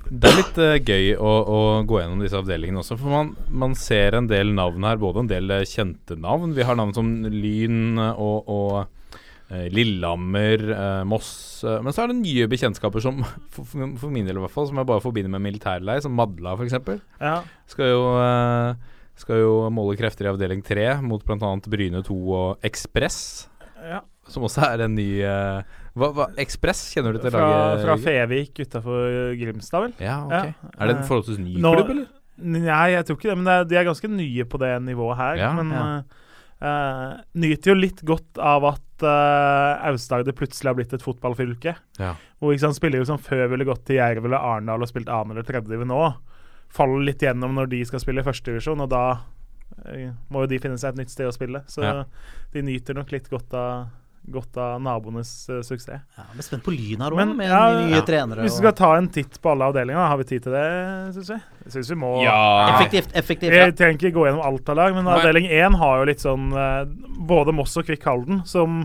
det er litt uh, gøy å, å gå gjennom disse avdelingene også. For man, man ser en del navn her, både en del eh, kjente navn. Vi har navn som Lyn eh, og, og uh, Lillehammer, uh, Moss Men så er det nye bekjentskaper som for, for min del i hvert fall Som jeg bare forbinder med militærleir, som Madla f.eks. Ja. Skal jo Skal jo måle krefter i avdeling 3 mot bl.a. Bryne 2 og Ekspress, ja. som også er en ny eh, hva, hva, Ekspress, kjenner du til Fra, laget? fra Fevik utafor Grimstad, vel? Ja, ok. Ja. Er det en forholdsvis ny Nå- klubb, eller? Nei, jeg tror ikke det, men det er, de er ganske nye på det nivået her. Ja, men ja. eh, eh, nyter jo litt godt av at uh, Aust-Agder plutselig har blitt et fotballfylke. Ja. Hvor ikke sant, spillere som før ville gått til Jerv eller Arendal og spilt annen eller tredje div nå, faller litt gjennom når de skal spille i førstedivisjon, og da eh, må jo de finne seg et nytt sted å spille. Så Ja. de nyter nok litt godt av, godt av naboenes uh, suksess. Ja, jeg er spent på Lyn her òg, med ja, nye ja. trenere. Hvis vi skal ta en titt på alle avdelinger, har vi tid til det, syns vi? Jeg syns vi må Effektivt. effektivt ja. Trenger ikke gå gjennom alt av lag, men avdeling én har jo litt sånn uh, Både Moss og Kvikk Halden, som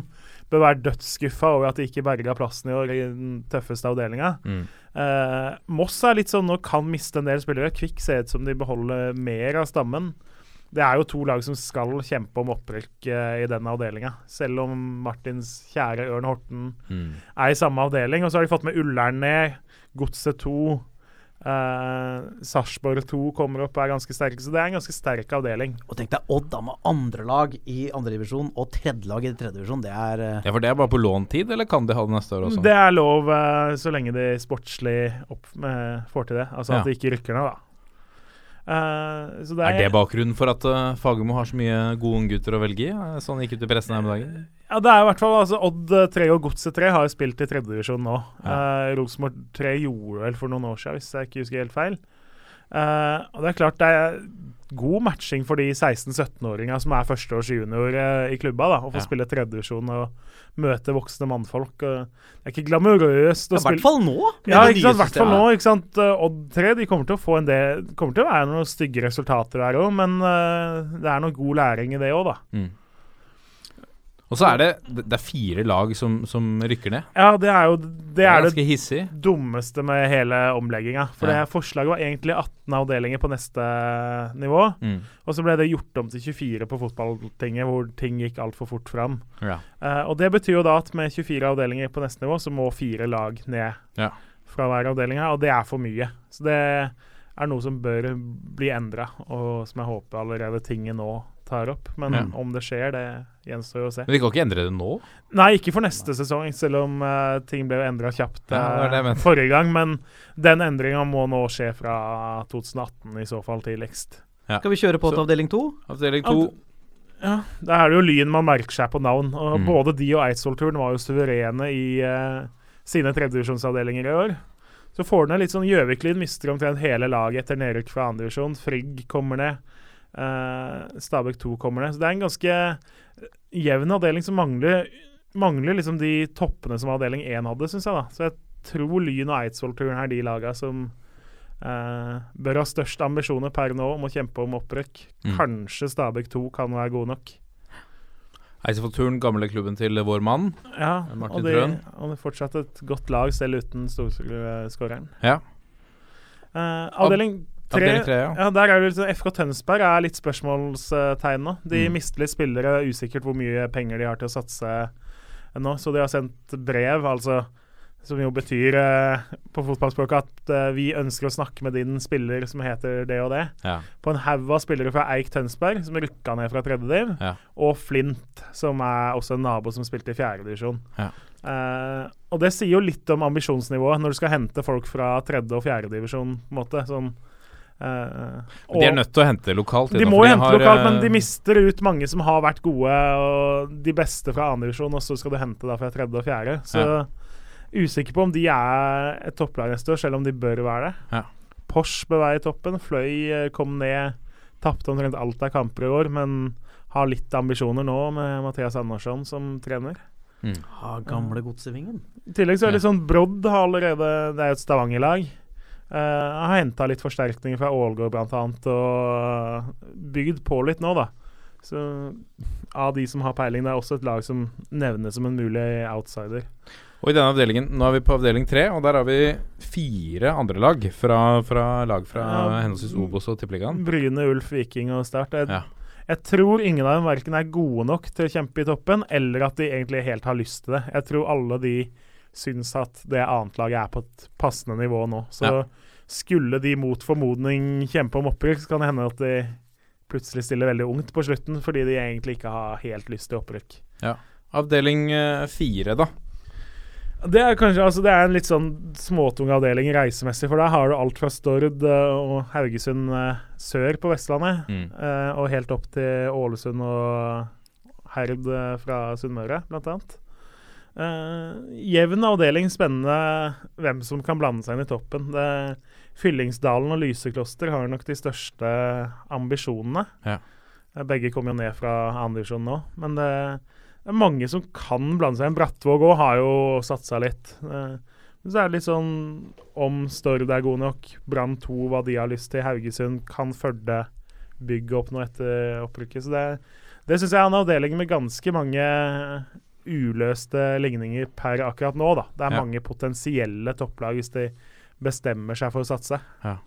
bør være dødsskuffa over at de ikke berga plassen i år i den tøffeste avdelinga. Mm. Eh, Moss er litt sånn nå kan miste en del spillere. Kvikk ser ut som de beholder mer av stammen. Det er jo to lag som skal kjempe om opprykk eh, i den avdelinga. Selv om Martins kjære Ørn Horten Mm. er i samme avdeling. Og så har de fått med Ullern ned, Godset 2. Uh, Sarpsborg 2 kommer opp og er ganske sterke, så det er en ganske sterk avdeling. Og tenk deg Odd da med andre lag i andredivisjon og tredje lag i tredjedivisjon. Det er uh... Ja, for det er bare på låntid, eller kan de ha det neste år også? Det er lov uh, så lenge de sportslig opp med, får til det. Altså Ja. at de ikke rykker ned, da. Så det Er det bakgrunnen for at uh, Fagermo har så mye gode unggutter å velge i? eh, Sånn gikk ut i pressen her om dagen. Ja, det er i hvert fall altså, Odd 3 og Godset 3 har jo spilt i tredjedivisjon nå. Ja. Uh, Rosenborg 3 gjorde vel for noen år siden, hvis jeg ikke husker helt feil. Eh, og det er klart det er god matching for de 16-17-åringa som er førsteårs junior uh, i klubba. da, Å få Ja. spille tredjevisjon og møte voksne mannfolk. Uh, det er ikke glamorøst å I hvert fall nå. Ja, ikke sant, hvert fall nå. ikke sant, Eh, Odd 3 de kommer til å få en del kommer til å være noen stygge resultater der òg, men eh, det er noe god læring i det òg, da. Mm. Og så er det Det er fire lag som, som rykker ned. Ja, det er jo det, er det ganske hissig. dummeste med hele omlegginga. For Ja. det forslaget var egentlig 18 avdelinger på neste nivå. Mm. Og så ble det gjort om til 24 på fotballtinget, hvor ting gikk altfor fort fram. Ja. Uh, og det betyr jo da at med 24 avdelinger på neste nivå, så må fire lag ned Ja. fra hver avdeling her, og det er for mye. Så det er noe som bør bli endra, og som jeg håper allerede tinget nå tar opp. Men om det skjer, det gjenstår jo å se. Men de kan ikke endre det nå? Nei, ikke for neste sesong, selv om uh, ting ble endra kjapt Ja, det det eh, forrige gang. Men den endringa må nå skje fra 2018, i så fall tidligst. Skal vi kjøre på Så- til avdeling to? Avdeling to. Ja, Da er det jo Lyn man merker seg på navn. Og Mm. Både de og Eidsvoll-turen var jo suverene i uh, sine tredjedivisjonsavdelinger i år. Så får den litt sånn Gjøvik-lyd, mister omtrent hele laget etter nedrykk fra andredivisjon. Frigg kommer ned. Uh, Stabæk 2 kommer ned. Så det er en ganske jevn avdeling som mangler, mangler liksom de toppene som avdeling 1 hadde, syns jeg. da. Så jeg tror Lyn og Eidsvoll-turen er de laga som eh, bør ha størst ambisjoner per nå om å kjempe om opprykk. Mm. Kanskje Stabæk 2 kan være god nok. Eidsvoll-turen, gamle klubben til vår mann. Ja, Martin og, de, Trøen. og det er fortsatt et godt lag, selv uten storskåreren. Ja. Eh, avdeling tre, tre, ja. ja. Der er det sånn FK Tønsberg er litt spørsmålstegn nå. De Mm. mister litt spillere, er usikkert hvor mye penger de har til å satse nå. Så de har sendt brev, altså som jo betyr eh, på fotballspråket at eh, vi ønsker å snakke med din spiller som heter det og det. Ja. På en haug av spillere fra Eik Tønsberg, som rykka ned fra tredje div, Ja. og Flint, som er også en nabo som spilte i fjerde divisjon. Ja. Uh, og det sier jo litt om ambisjonsnivået når du skal hente folk fra tredje og fjerde divisjon, på en måte. Sånn, De er nødt til å hente lokalt. de må for hente har, lokalt, eh, men de mister ut mange som har vært gode, og de beste fra andredivisjon, og så skal du hente da fra tredje og fjerde. Så usikker på om de er et topplag neste år, selv om de bør være det. Ja. Porsche bør være i toppen. Fløy eh, kom ned, tapte omtrent alt av kamper i år, men har litt ambisjoner nå med Mathias Andersson som trener. mm. Ha gamle godsevingen. I tillegg så er det litt sånn Brodd har allerede Det er jo et Stavanger-lag. Uh, har henta litt forsterkninger fra Ålgård bl.a. og bygd på litt nå, da. Så av de som har peiling, det er også et lag som nevnes som en mulig outsider. Og i denne avdelingen, nå er vi på avdeling tre, og der har vi fire andre lag fra, fra lag fra Ja. henholdsvis Obos og Tippeligaen. Bryne, Ulf, Viking og Start. Jeg, Ja. Jeg tror ingen av dem verken er gode nok til å kjempe i toppen, eller at de egentlig helt har lyst til det. Jeg tror alle de syns at det annetlaget er på et passende nivå nå. Så Ja. Skulle de mot formodning kjempe om opprykk, så kan det hende at de plutselig stiller veldig ungt på slutten, fordi de egentlig ikke har helt lyst til opprykk. Ja. Avdeling eh, fire, da. Det er kanskje altså det er en litt sånn småtung avdeling reisemessig, for der har du alt fra Stord eh, og Haugesund eh, sør på Vestlandet, Mm. og helt opp til Ålesund og Herd fra Sunnmøre, blant annet. Eh, jevn avdeling, spennende hvem som kan blande seg inn i toppen. Det, Fyllingsdalen og Lysekloster har nok de største ambisjonene. Ja. Eh, Begge kommer jo ned fra andredivisjon nå, men det, er mange som kan blande seg inn. Brattvåg òg har jo satsa litt. Eh, Men så er det litt sånn om Stord er god nok, Brann 2, hva de har lyst til, Haugesund, kan Førde bygge opp noe etter opprykket. Så det, det syns jeg er en avdeling med ganske mange uløste ligninger per akkurat nå, da. Det er Ja. mange potensielle topplag hvis de bestemmer seg for å satse. Ja.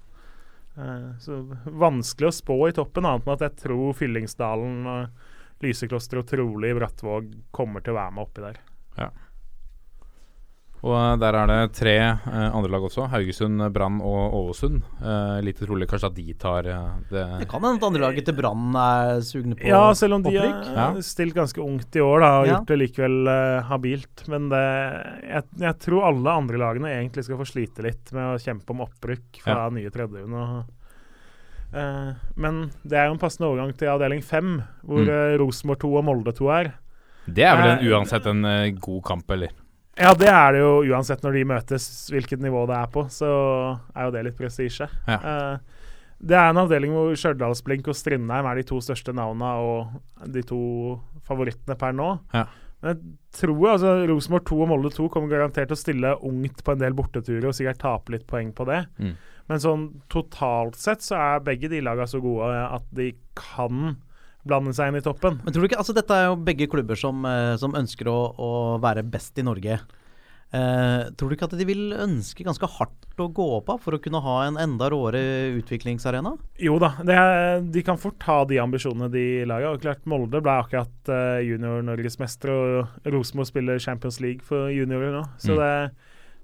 Eh, så vanskelig å spå i toppen, annet enn at jeg tror Fyllingsdalen, Lysekloster og trolig Brattvåg kommer til å være med oppi der. Og eh, der er det tre eh, andre lag også. Haugesund, Brann og Ålesund. Eh, lite trolig kanskje at de tar eh, det Det kan hende at andrelaget til Brann er sugne på Ja, selv om de opprykk. har stilt ganske ungt i år da, og Ja. gjort det likevel eh, habilt. Men det, jeg, jeg tror alle andre lagene egentlig skal få slite litt med å kjempe om opprykk fra Ja. nye tredjehund. eh, men det er jo en passende overgang til avdeling fem, hvor Mm. mm. Rosenborg 2 og Molde 2 er. Det er vel en, Eh, uansett en eh, god kamp, eller? Ja, det er det jo uansett når de møtes, hvilket nivå det er på. Så er jo det litt prestisje. Ja. Uh, det er en avdeling hvor Stjørdalsblink og Strindheim er de to største navnene og de to favorittene per nå. Ja. Men jeg tror altså Rosenborg 2 og Molde 2 kommer garantert til å stille ungt på en del borteturer og sikkert tape litt poeng på det. Mm. Men sånn totalt sett så er begge de lagene så gode at de kan blande seg inn i toppen. Men tror du ikke, altså Dette er jo begge klubber som, eh, som ønsker å, å være best i Norge. Eh, tror du ikke at de vil ønske ganske hardt å gå opp av for å kunne ha en enda råere utviklingsarena? Jo da, det er, de kan fort ha de ambisjonene de lager. Og klart Molde ble akkurat uh, junior-norgesmester, og Rosenborg spiller Champions League for juniorer nå. Så Mm. det,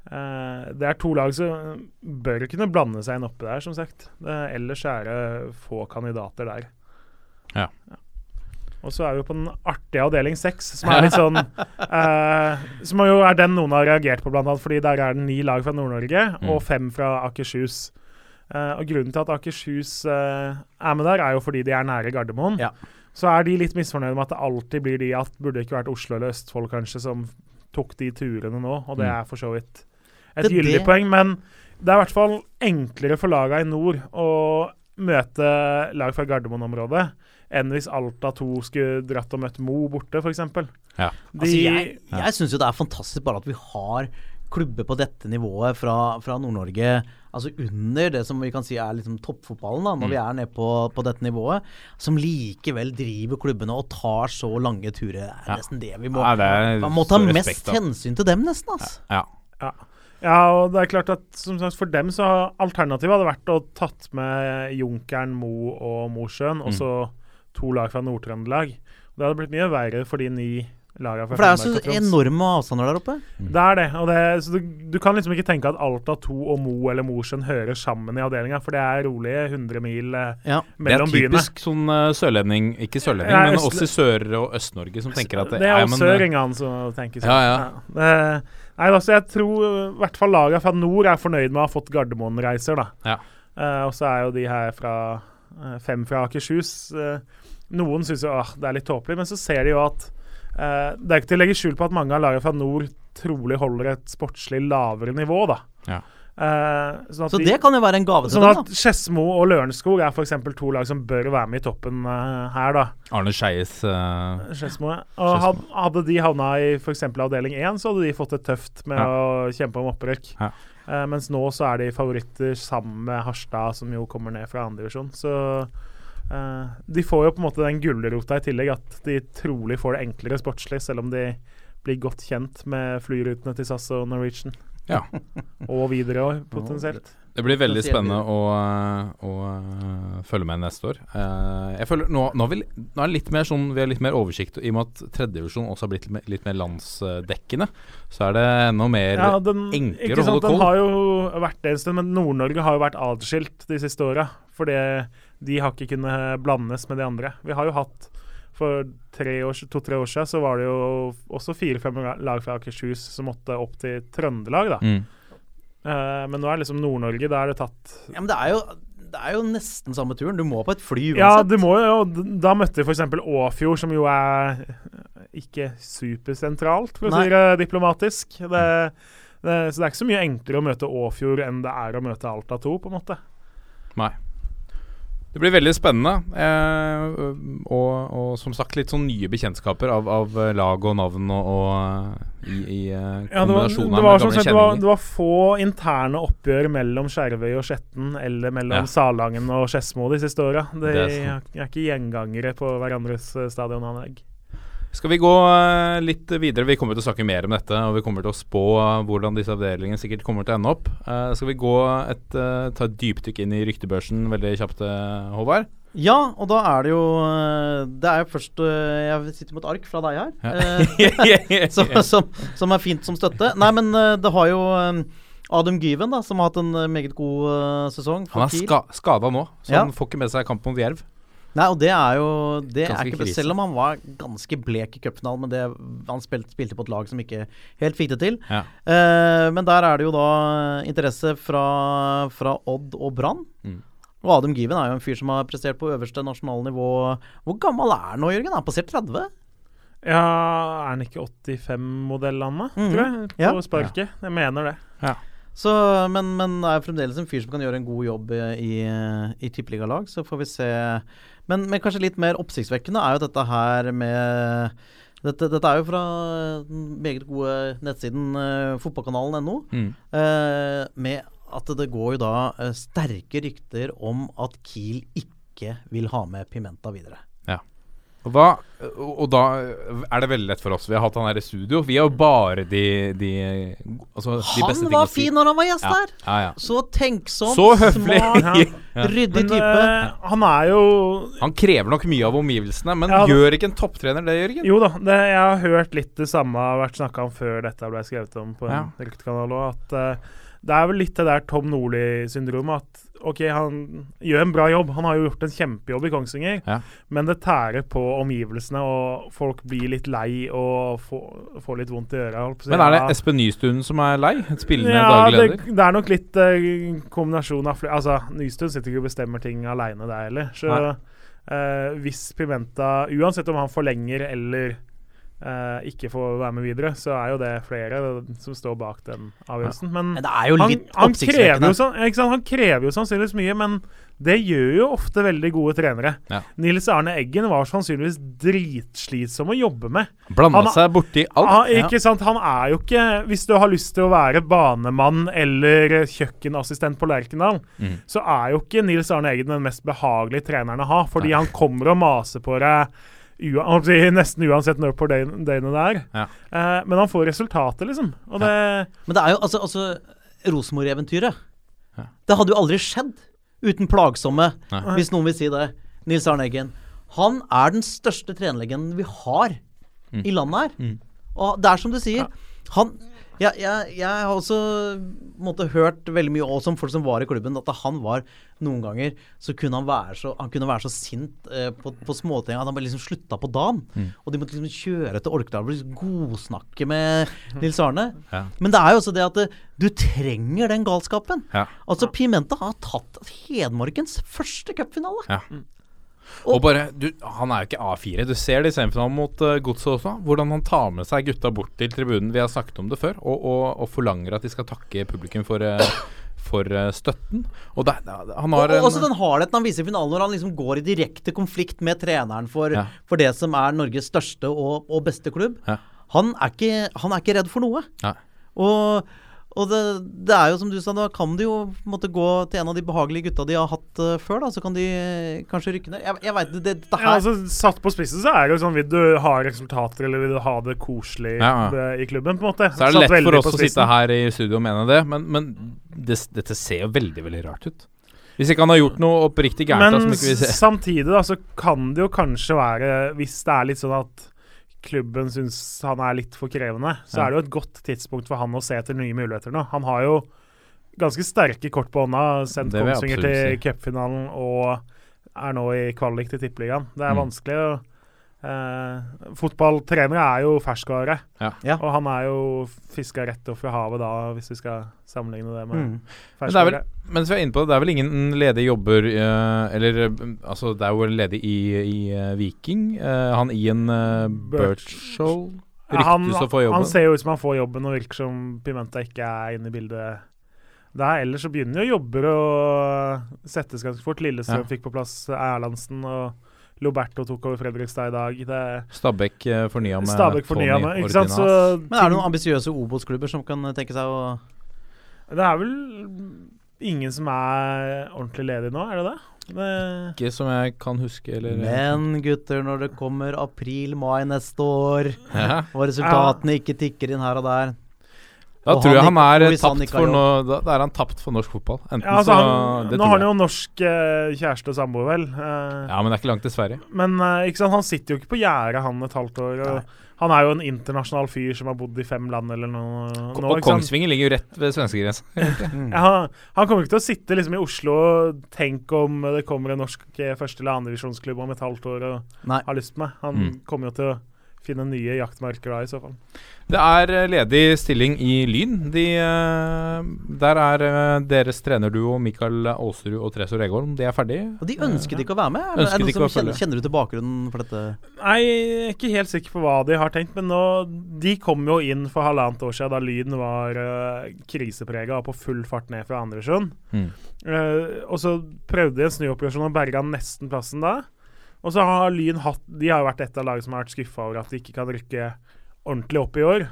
Uh, det er to lag som bør kunne blande seg inn oppi der, som sagt. Uh, ellers er det få kandidater der. Ja. Og så er vi på den artige avdeling seks, som er litt sånn eh, Som jo er den noen har reagert på, blant annet, fordi der er det ni lag fra Nord-Norge Mm. og fem fra Akershus. Eh, og Grunnen til at Akershus eh, er med der, er jo fordi de er nære Gardermoen. Ja. Så er de litt misfornøyde med at det alltid blir de at burde det ikke vært Oslo eller Østfold kanskje som tok de turene nå, og det Mm. er for så vidt et gyldig poeng. Men det er i hvert fall enklere for laga i nord å møte lag fra Gardermoen-området enn hvis Alta 2 skulle dratt og møtt Mo borte, f.eks. Ja. De, Altså, jeg jeg syns jo det er fantastisk bare at vi har klubber på dette nivået fra, fra Nord-Norge. Altså under det som vi kan si er liksom toppfotballen, da, når Mm. vi er nede på, på dette nivået. Som likevel driver klubbene og tar så lange turer. Det er Ja. nesten det vi må Ja, det Man må ta så mest respekt, da. hensyn til dem, nesten. Altså. Ja. Ja. ja, og det er klart at som sagt, for dem så har alternativet hadde vært å tatt med Junkeren, Mo og Mosjøen, og Mm. To lag fra Nord-Trøndelag. Det hadde blitt mye verre for de ni lagene fra For det er jo så enorme avstander der oppe. Det er det. og det, så du, du kan liksom ikke tenke at Alta 2 og Mo eller Mosjøen hører sammen i avdelinga, for det er rolige 100 mil mellom byene. Det er typisk byene. sånn uh, sørlending Ikke sørlending, Ja, men oss i Sør- og Øst-Norge som tenker at det det er ja, jo søringene som tenker sånn. Ja, ja. Det, nei, altså, jeg tror i hvert fall lagene fra nord er fornøyd med å ha fått Gardermoen-reiser, da. Ja. Uh, og så er jo de her fra eh, fem fra Akershus eh, Noen syns jo ah, det er litt tåpelig, men så ser de jo at eh, Det er ikke til å legge skjul på at mange av lagene fra nord trolig holder et sportslig lavere nivå, da. Ja. Eh, sånn at Så de- det kan jo være en gave til Sånn dem, at da. Skedsmo og Lørenskog er f.eks. to lag som bør være med i toppen eh, her, da. Arne Skeies uh, Skedsmo. ja. Og had, hadde de havna i f.eks. avdeling 1, så hadde de fått det tøft med Ja. å kjempe om opprykk. Ja. Eh, mens nå så er de favoritter sammen med Harstad, som jo kommer ned fra andredivisjon. Så uh, de får jo på en måte den gulrota i tillegg, at de trolig får det enklere sportslig, selv om de blir godt kjent med flyrutene til SAS og Norwegian. Ja. Og videre òg, potensielt. Det blir veldig spennende å, å, øh, følge med neste år. Eh, jeg føler Nå, nå, er vi, nå er det litt mer sånn Vi har litt mer oversikt, i og med at tredjedivisjon også har blitt litt mer, landsdekkende. Så er det enda mer Ja, den, enklere ikke å holde koll. Den har jo vært det en stund, men Nord-Norge har jo vært atskilt de siste åra. For de har ikke kunnet blandes med de andre. Vi har jo hatt For tre år, to-tre år siden så var det jo også fire-fem lag fra Akershus som måtte opp til Trøndelag, da. Mm. Eh, men nå er liksom Nord-Norge, da er det tatt Ja, men det er jo, det er jo nesten samme turen. Du må på et fly uansett. Ja, du må jo Da møtte vi f.eks. Åfjord, som jo er ikke supersentralt, for å Nei. si det diplomatisk. Det, det, så det er ikke så mye enklere å møte Åfjord enn det er å møte Alta 2, på en måte. Nei. Det blir veldig spennende. Eh, og, og som sagt litt sånn nye bekjentskaper av, av lag og navn og, og i, i eh, Ja, det var, det var, gamle kjenninger. det var, det var få interne oppgjør mellom Skjervøy og Skjetten eller mellom Ja. Salangen og Skedsmo de siste åra. De Det er er, ikke gjengangere på hverandres eh, stadionanlegg. Skal vi gå eh, litt videre? Vi kommer til å snakke mer om dette, og vi kommer til å spå hvordan disse avdelingene sikkert kommer til å ende opp. Uh, skal vi gå et, uh, ta et dypdykk inn i ryktebørsen veldig kjapt, Håvard? Ja, og da er det jo Det er jo først Jeg sitter med et ark fra deg her. eh, som, som, som er fint som støtte. Nei, men det har jo Adam Gyven, da, som har hatt en meget god sesong. Han er ska skada nå, så Ja. han får ikke med seg kamp mot Jerv. Nei, og det er jo det er ikke, krise. Selv om han var ganske blek i cupfinalen, men det, han spilte, spilte på et lag som ikke helt fikk det til. Ja. Eh, men der er det jo da interesse fra, fra Odd og Brann. Mm. Og Adam Given er jo en fyr som har prestert på øverste nasjonale nivå. Hvor gammel er han nå, Jørgen? Er han passert 30? Ja, er han ikke 85-modell, Anna? Mhm. Tror jeg, på Ja. sparket. Jeg mener det. Så, men, men er fremdeles en fyr som kan gjøre en god jobb i, i, tippeligalag. Så får vi se. Men, men kanskje litt mer oppsiktsvekkende er jo dette her med dette, dette er jo fra den meget gode nettsiden uh, fotballkanalen.no. Mm. Uh, med at det går jo da uh, sterke rykter om at Kiel ikke vil ha med Pimenta videre. Og, hva, og da er det veldig lett for oss. Vi har hatt han her i studio. Vi har jo bare de, de, altså, de Han beste ting var å si. fin når han var gjest Ja, her! ja, ja. Så tenksom, Så høflig! smart, ryddig Men type. eh, han er jo Han krever nok mye av omgivelsene, men Ja, gjør ikke en topptrener det, Jørgen? Jo da, det, jeg har hørt litt det samme har vært snakka om før dette ble skrevet om på en Ja. ryktekanal òg. At eh, det er vel litt det der Tom Nordli-syndromet. At OK, han gjør en bra jobb. Han har jo gjort en kjempejobb i Kongsvinger. Ja. Men det tærer på omgivelsene, og folk blir litt lei og får, får litt vondt i øra. Men er det Espen Nystuen som er lei? Spillende ja, daglig det, leder? det er nok litt uh, kombinasjon av flere Altså, Nystuen sitter ikke og bestemmer ting aleine der heller. Så eh, hvis Pimenta Uansett om han forlenger eller eh, ikke får være med videre, så er jo det flere som står bak den avgjørelsen. Men Men det er jo han, litt han, krever jo sånn, ikke sant? han krever jo sannsynligvis mye, men det gjør jo ofte veldig gode trenere. Ja. Nils Arne Eggen var sannsynligvis dritslitsom å jobbe med. Blanda seg borti alt. Han, ikke sant? han er jo ikke Hvis du har lyst til å være banemann eller kjøkkenassistent på Lerkendal, mm. så er jo ikke Nils Arne Eggen den mest behagelige treneren å ha, fordi han kommer og maser på deg nesten uansett når på døgn- døgnet det er. Ja. Eh, men han får resultatet, liksom. Og det Men det er jo altså, altså Rosenborg-eventyret. Ja. Det hadde jo aldri skjedd uten plagsomme, hvis noen vil si det, Nils Arne Eggen. Han er den største trenerlegenden vi har Mm. i landet her. Mm. Og det er som du sier. Han jeg, jeg, jeg har også måtte, hørt veldig mye også om folk som var i klubben, at han var noen ganger så kunne han være så, han kunne være så sint eh, på, på småting at han bare liksom slutta på dagen. Mm. Og de måtte liksom kjøre til Orkdal og liksom godsnakke med Nils Arne. Ja. Men det er jo også det at eh, du trenger den galskapen. Ja. Altså, Pimenta har tatt Hedmarkens første cupfinale. Ja. Og bare, du, Han er jo ikke A4. Du ser det i semifinalen mot uh, Godset også. Hvordan han tar med seg gutta bort til tribunen. Vi har snakket om det før. Og, og, og forlanger at de skal takke publikum for, uh, for uh, støtten. Og det, han har og, og også den hardheten han viser i finalen, når han liksom går i direkte konflikt med treneren for, Ja. for det som er Norges største og, og beste klubb. Ja. Han, er ikke, han er ikke redd for noe. Ja. Og, Og det, det er jo som du sa, da kan de jo måtte gå til en av de behagelige gutta de har hatt uh, før, da. Så kan de uh, kanskje rykke ned. Jeg, jeg veit det, det, det her Ja, altså, satt på spissen så er det jo sånn Vil du ha resultater, eller vil du ha det koselig Ja, eh, i klubben, på en måte? Så er det Satt lett for oss å sitte her i studio og mene det, men, men det, dette ser jo veldig, veldig rart ut. Hvis ikke han har gjort noe oppriktig gærent da, Men som ikke vi ser. samtidig da, så kan det jo kanskje være, hvis det er litt sånn at klubben syns han er litt for krevende, så Ja. er det jo et godt tidspunkt for han å se etter nye muligheter nå. Han har jo ganske sterke kort på hånda, sendt Kongsvinger til si. cupfinalen og er nå i kvalik til Tippeligaen. Det er Mm. vanskelig å eh, Fotballtrenere er jo ferskvare, Ja. Ja. og han er jo fiska rett opp fra havet da, hvis vi skal sammenligne det med Mm. Men det er vel, mens vi er inne på det, det er vel ingen ledige jobber eh, Eller eh, altså, det er jo en ledig i, i uh, Viking. Eh, han Ian uh, Birchall Ja, han, jobben. han ser jo ut som han får jobben, og virker som Pimenta ikke er inne i bildet der. Ellers så begynner jo jobber å settes ganske fort. Lillestrøm Ja. fikk på plass Erlandsen, og Loberto tok over Fredrikstad i dag. Det, Stabæk uh, fornya med Stabæk fornya Tony med, ikke sant? Så Ordinas. Men er det noen ambisiøse Obos-klubber som kan tenke seg å det er vel ingen som er ordentlig ledig nå, er det det? det Ikke som jeg kan huske, eller Men gutter, når det kommer april-mai neste år, Ja. og resultatene ikke tikker inn her og der Da Og tror jeg han er han tapt for noe Da, da er han tapt for norsk fotball. Enten ja, altså, så han, det Nå har han jo norsk eh, kjæreste og samboer, vel. Eh, Ja, men det er ikke langt til Sverige. Men eh, ikke sant, han sitter jo ikke på gjerdet, han, et halvt år. Og han er jo en internasjonal fyr som har bodd i fem land eller noe. Ko- nå, og? Kongsvinger ligger jo rett ved svenskegrensa. Ja, han, han kommer ikke til å sitte liksom i Oslo og tenke om det kommer en norsk eh, første- eller andredivisjonsklubb om et halvt år og Nei. har lyst på meg. Han Mm. kommer jo til å finne nye jaktmarker da, i så fall. Det er eh, ledig stilling i Lyn. De, eh, der er eh, deres trenerduo Mikael Aalsrud og Tresor Egholm. De er ferdige. Og de ønsket ikke å være med? Er det noe noen som kjenner, kjenner du til bakgrunnen for dette? Nei, jeg er ikke helt sikker på hva de har tenkt, men nå De kom jo inn for halvannet år siden da Lyn var uh, kriseprega og på full fart ned fra andredivisjon. Mm. Eh, og så prøvde de en snuoperasjon og berga nesten plassen da. Og så har Lyn hatt De har jo vært et av lagene som har vært skuffa over at de ikke kan rykke ordentlig opp i år.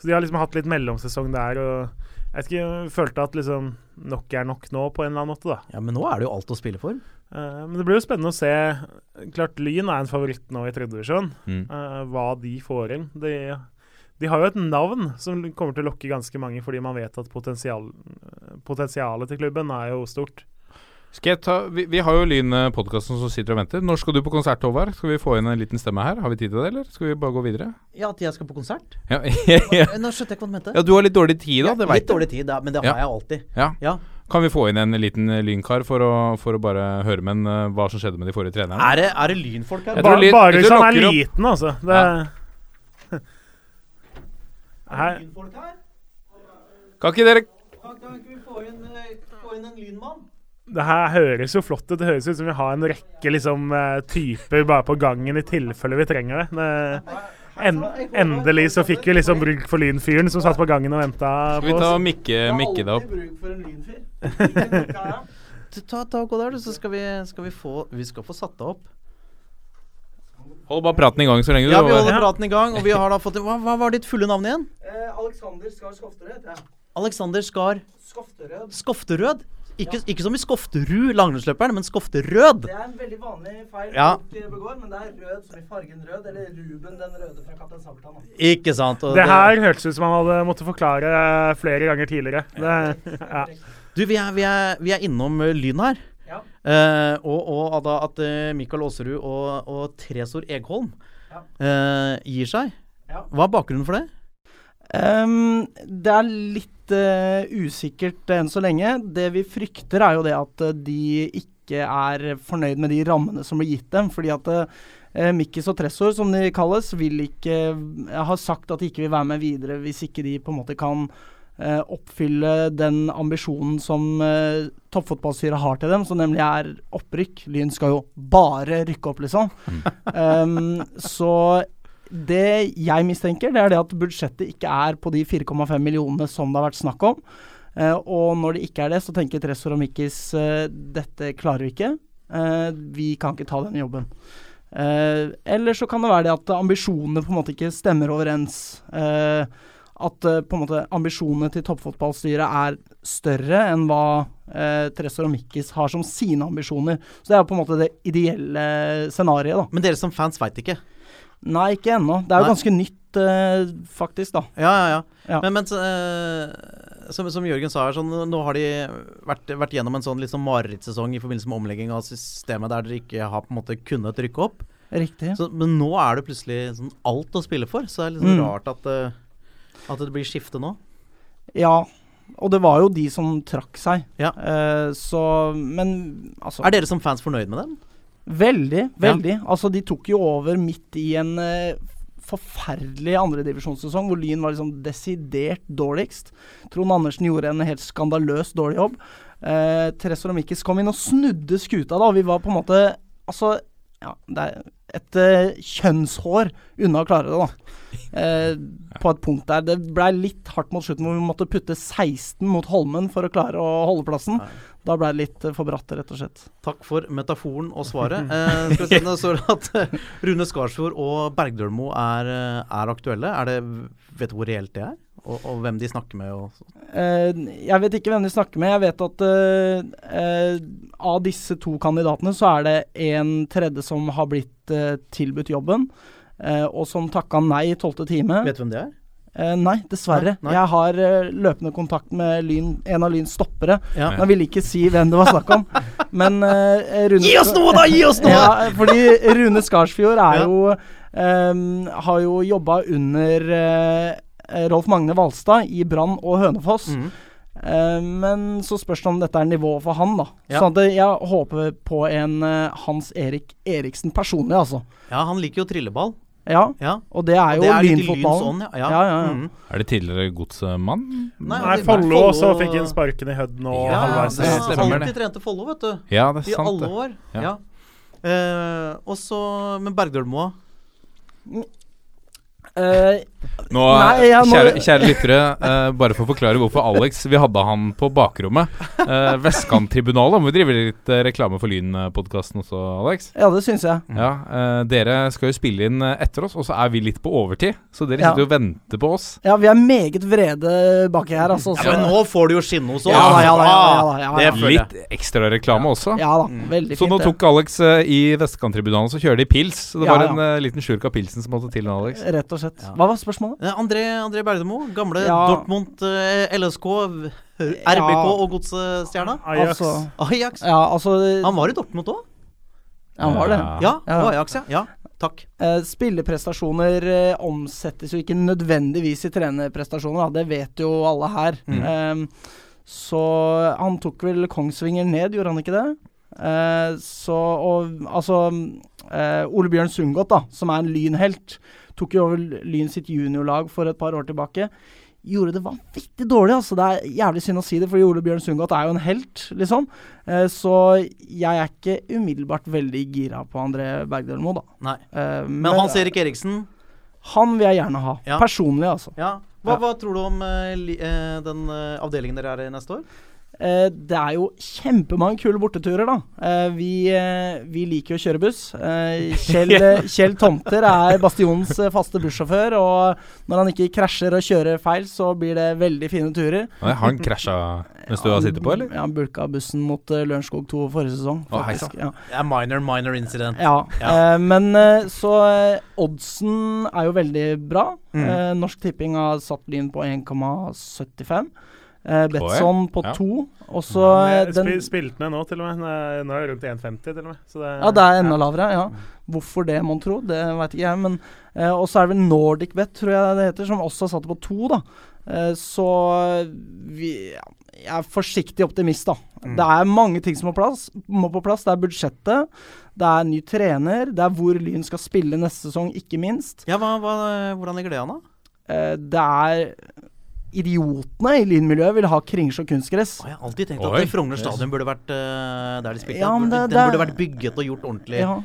Så de har liksom hatt litt mellomsesong der og jeg vet ikke, følte at liksom nok er nok nå, på en eller annen måte, da. Ja, Men nå er det jo alt å spille for. Uh, men det blir jo spennende å se. Klart Lyn er en favoritt nå i tredjedivisjon. Mm. Uh, hva de får inn. De, de har jo et navn som kommer til å lokke ganske mange, fordi man vet at potensial, potensialet til klubben er jo stort. Skal jeg ta, vi, vi har jo Lyn-podkasten som sitter og venter. Når skal du på konsert, Håvard? Skal vi få inn en liten stemme her? Har vi tid til det, eller skal vi bare gå videre? Ja, at jeg skal på konsert? Ja, ja. Nå skjønte jeg ikke hva du mente. ja du har litt dårlig tid, da. Det Litt dårlig tid, ja, men det har Ja. jeg alltid. Ja. Ja. Kan vi få inn en liten eh, lynkar for å, for å bare høre med en eh, hva som skjedde med de forrige trenerne? Er det, er det lynfolk her? Bare, Lyn- bare hvis han er liten, altså. Det, Her, lynfolk her? Kan ikke dere Kan, kan ikke vi få inn, eh, få inn en lynmann? Det her høres jo flott ut. Det høres ut som vi har en rekke liksom, eh, typer bare på gangen i tilfelle vi trenger det. det en, endelig så fikk vi liksom bruk for lynfyren som satt på gangen og venta Skal vi ta oss. Mikke, mikke det opp? Ta, ta og Gå der, du, så skal vi, skal vi få Vi skal få satt deg opp. Hold bare praten i gang så lenge, du. Ja, vi holder praten i gang, og vi har da fått Hva, hva var ditt fulle navn igjen? Eh, Alexander Skar Skofterød Ja. Alexander Skar Skofterød. Skofterød? Ikke, ikke som i Skofterud, langrennsløperen, men Skofterød. Det er en veldig vanlig feil Ja. folk eh, begår, men det er rød som i fargen rød, eller Ruben den røde fra Kaptein Sabeltann. Ikke sant? og Det her hørtes ut som han hadde måttet forklare flere ganger tidligere. Det, ja. Du, vi er, vi er, vi er innom eh, Lyn her. Ja. Uh, og, og at Mikael Aaserud og, og Tresor Egholm Ja. eh, gir seg. Ja. Hva er bakgrunnen for det? Um, det er litt eh, usikkert enn så lenge. Det vi frykter, er jo det at eh, de ikke er fornøyd med de rammene som blir gitt dem. Fordi at uh, Mikkis og Tressor, som de kalles, vil ikke eh, har sagt at de ikke vil være med videre hvis ikke de på en måte kan Uh, oppfylle den ambisjonen som uh, toppfotballstyret har til dem, som nemlig er opprykk. Lyn skal jo bare rykke opp, liksom. Um, så det jeg mistenker, det er det at budsjettet ikke er på de 4,5 millionene som det har vært snakk om. Uh, og når det ikke er det, så tenker Tressor og Mikkis uh, dette klarer vi ikke. Uh, vi kan ikke ta den jobben. Eller så kan det være det at ambisjonene på en måte ikke stemmer overens. At på en måte ambisjonene til toppfotballstyret er større enn hva Tresor og Mikkis har som sine ambisjoner. Så det er på en måte det ideelle scenarioet, da. Men dere som fans veit ikke? Nei, ikke ennå. Det er jo Nei. ganske nytt, eh, faktisk, da. Ja, ja, ja. Ja. Men, men eh, som, som Jørgen sa her, sånn, nå har de vært, vært gjennom en sånn sånn marerittsesong i forbindelse med omlegging av systemet der dere ikke har på en måte kunnet rykke opp. Riktig. Så, men nå er det plutselig sånn alt å spille for, så det er litt sånn Mm. rart at, uh, at det blir skifte nå. Ja. Og det var jo de som trakk seg. Ja. Uh, så Men altså Er dere som fans fornøyd med dem? Veldig, veldig. Altså, de tok jo over midt i en uh, forferdelig andredivisjonssesong hvor Lyn var liksom desidert dårligst. Trond Andersen gjorde en helt skandaløs dårlig jobb. Uh, Therese Romikis kom inn og snudde skuta da. Vi var på en måte Altså, ja, det er et uh, kjønnshår unna å klare det, da. Uh, på et punkt der. Det blei litt hardt mot slutten, hvor vi måtte putte 16 mot Holmen for å klare å holde plassen. Da blei det litt uh, for bratt, rett og slett. Takk for metaforen og svaret. Eh, skal vi se, det står at eh, Rune Skarsfjord og Bergdølmo er, eh, er aktuelle. Er det, vet du hvor reelt det er? Og, og hvem de snakker med? Og? Eh, jeg vet ikke hvem de snakker med. Jeg vet at uh, uh, av disse to kandidatene så er det en tredje som har blitt tilbudt jobben, og som takka nei i tolvte time. vet du hvem det er? Nei, dessverre. Nei, nei. Jeg har løpende kontakt med lyn, en av Lyns stoppere. Ja. Men ville ikke si hvem det var snakk om. Men Rune Gi oss noe, da! Gi oss noe! Ja, fordi Rune Skarsfjord er Ja. jo Um, Har jo jobba under eh, Rolf Magne Valstad i Brann og Hønefoss. Mm. Uh, men så spørs det om dette er nivået for han, da. Ja. Så at jeg håper på en uh, Hans Erik Eriksen personlig, altså. Ja, han liker jo trilleball. Ja, Ja. og det er jo det lynfotballen. Lyn ånd, ja. Ja, ja, ja. Mhm. Er det tidligere godsmann? Nei, Nei, Follo og så fikk han sparken i Hødden og Ja, halvveis. har stemmer alltid det. trent til Follo, vet du. Ja, det er I sant, alle år. Ja. Ja. Eh, og så med Bergdølmoa. Eh, Nå, Nei, må- kjære, kjære lyttere, uh, bare for å forklare hvorfor Alex Vi hadde han på bakrommet. Uh, Vestkanttribunalet. Må vi drive litt uh, reklame for Lyn-podkasten også, Alex? ja, det syns jeg. Ja, uh, Dere skal jo spille inn etter oss, og så er vi litt på overtid. Så dere Ja. sitter jo og venter på oss. Ja, vi er meget vrede baki her, altså. Ja, men nå får du jo skinne hos oss. Ja ja da, ja da, ja ja. Det er. Litt ekstra reklame også. Ja da, veldig Så fint. nå tok Alex i Vestkanttribunalet, så kjører de pils. Så det Ja, var ja. en liten slurk av pilsen som måtte til nå, Alex. Rett og slett. Hva var spørsmålet? Eh, André, André Bergdemo, gamle Ja. Dortmund, eh, LSK, RBK og Godsstjerna. Ajax. Altså, Ajax. ja, altså Han var i Dortmund òg? Han var det. Ja. Ja, Ja. Ajax, ja. ja. Takk. Eh, spilleprestasjoner eh, omsettes jo ikke nødvendigvis i trenerprestasjoner, da. det vet jo alle her. Eh, så han tok vel Kongsvinger ned, gjorde han ikke det? Eh, så og altså eh, Ole Bjørn Sundgodt, da, som er en lynhelt, tok jo over Lyn sitt juniorlag for et par år tilbake. Gjorde det vanvittig dårlig, altså. Det er jævlig synd å si det, fordi Ole Bjørn Sundgodt er jo en helt, liksom. Eh, så jeg er ikke umiddelbart veldig gira på André Bergdølmo, da. Nei. Eh, Men Hans Erik Eriksen, han vil jeg gjerne ha. Ja. Personlig, altså. ja. Hva, hva tror du om eh, li, den avdelingen dere er i neste år? Eh, det er jo kjempemange kule borteturer, da. Eh, vi, eh, vi liker jo å kjøre buss. Eh, Kjell, Kjell Tomter er Bastionens faste bussjåfør, og når han ikke krasjer og kjører feil, så blir det veldig fine turer. Har han krasja mens du har sittet på, eller? Ja, han bulka bussen mot uh, Lørenskog 2 forrige sesong, faktisk. ja. Ja, minor, minor incident. Ja, Ja. eh, men eh, så eh, oddsen er jo veldig bra. Mm. Eh, Norsk Tipping har satt Lyn på 1,75. Eh, Betson på Ja. to. Og så Ja, den Spilte ned nå, til og med. Nå er- det rundt 1,50 til og med. Så det, Ja, det er enda lavere, ja. Hvorfor det, mon tro? Det veit ikke jeg. Men eh, Og så er det vel Nordic Bet, tror jeg det heter, som også har satt det på to, da. Eh, så vi ja, Jeg er forsiktig optimist, da. Mm. Det er mange ting som må, plass, må på plass. Det er budsjettet, det er ny trener, det er hvor Lyn skal spille neste sesong, ikke minst. Ja, hva, hva, hvordan ligger det an, da? Eh, det er Idiotene i Lynmiljøet vil ha Kringsjå kunstgress. Jeg har alltid tenkt Oi. at Frogner stadion burde vært uh, der de spilte. Ja, men den burde det- vært bygget og gjort ordentlig. Ja.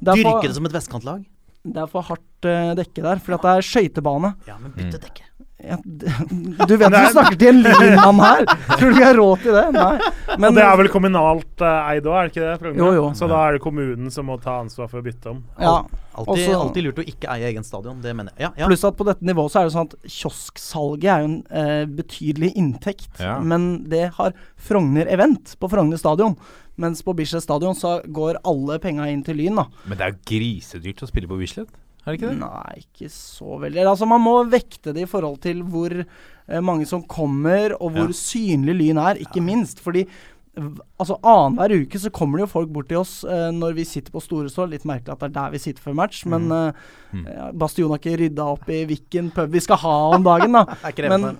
Derfor, er Dyrke det som et vestkantlag. det er for hardt uh, dekke der, for at det er skøytebane. Ja, men bytte dekke. Ja, Du vet du snakker til en Lyn-mann her! Tror du ikke jeg har råd til det? Nei. Men det er vel kommunalt uh, eid òg, er det ikke det? Frogner? Jo, jo. Så da er det kommunen som må ta ansvar for å bytte om. Ja. Altid, Også- alltid lurt å ikke eie egen stadion. Det mener jeg. Ja, ja. Pluss at på dette nivået så er det sånn at kiosksalget er jo en eh, betydelig inntekt. Ja. Men det har Frogner Event på Frogner stadion. Mens på Bislett stadion så går alle penga inn til Lyn, da. Men det er jo grisedyrt å spille på Bislett, er det ikke det? Nei, ikke så veldig. Altså Man må vekte det i forhold til hvor eh, mange som kommer, og hvor Ja. synlig Lyn er, ikke minst. Fordi altså annenhver uke så kommer det jo folk bort til oss eh, når vi sitter på Storestål. Litt merkelig at det er der vi sitter før match, men eh, Mm. Bastion har ikke rydda opp i hvilken pub vi skal ha om dagen, da. Er ikke det Men,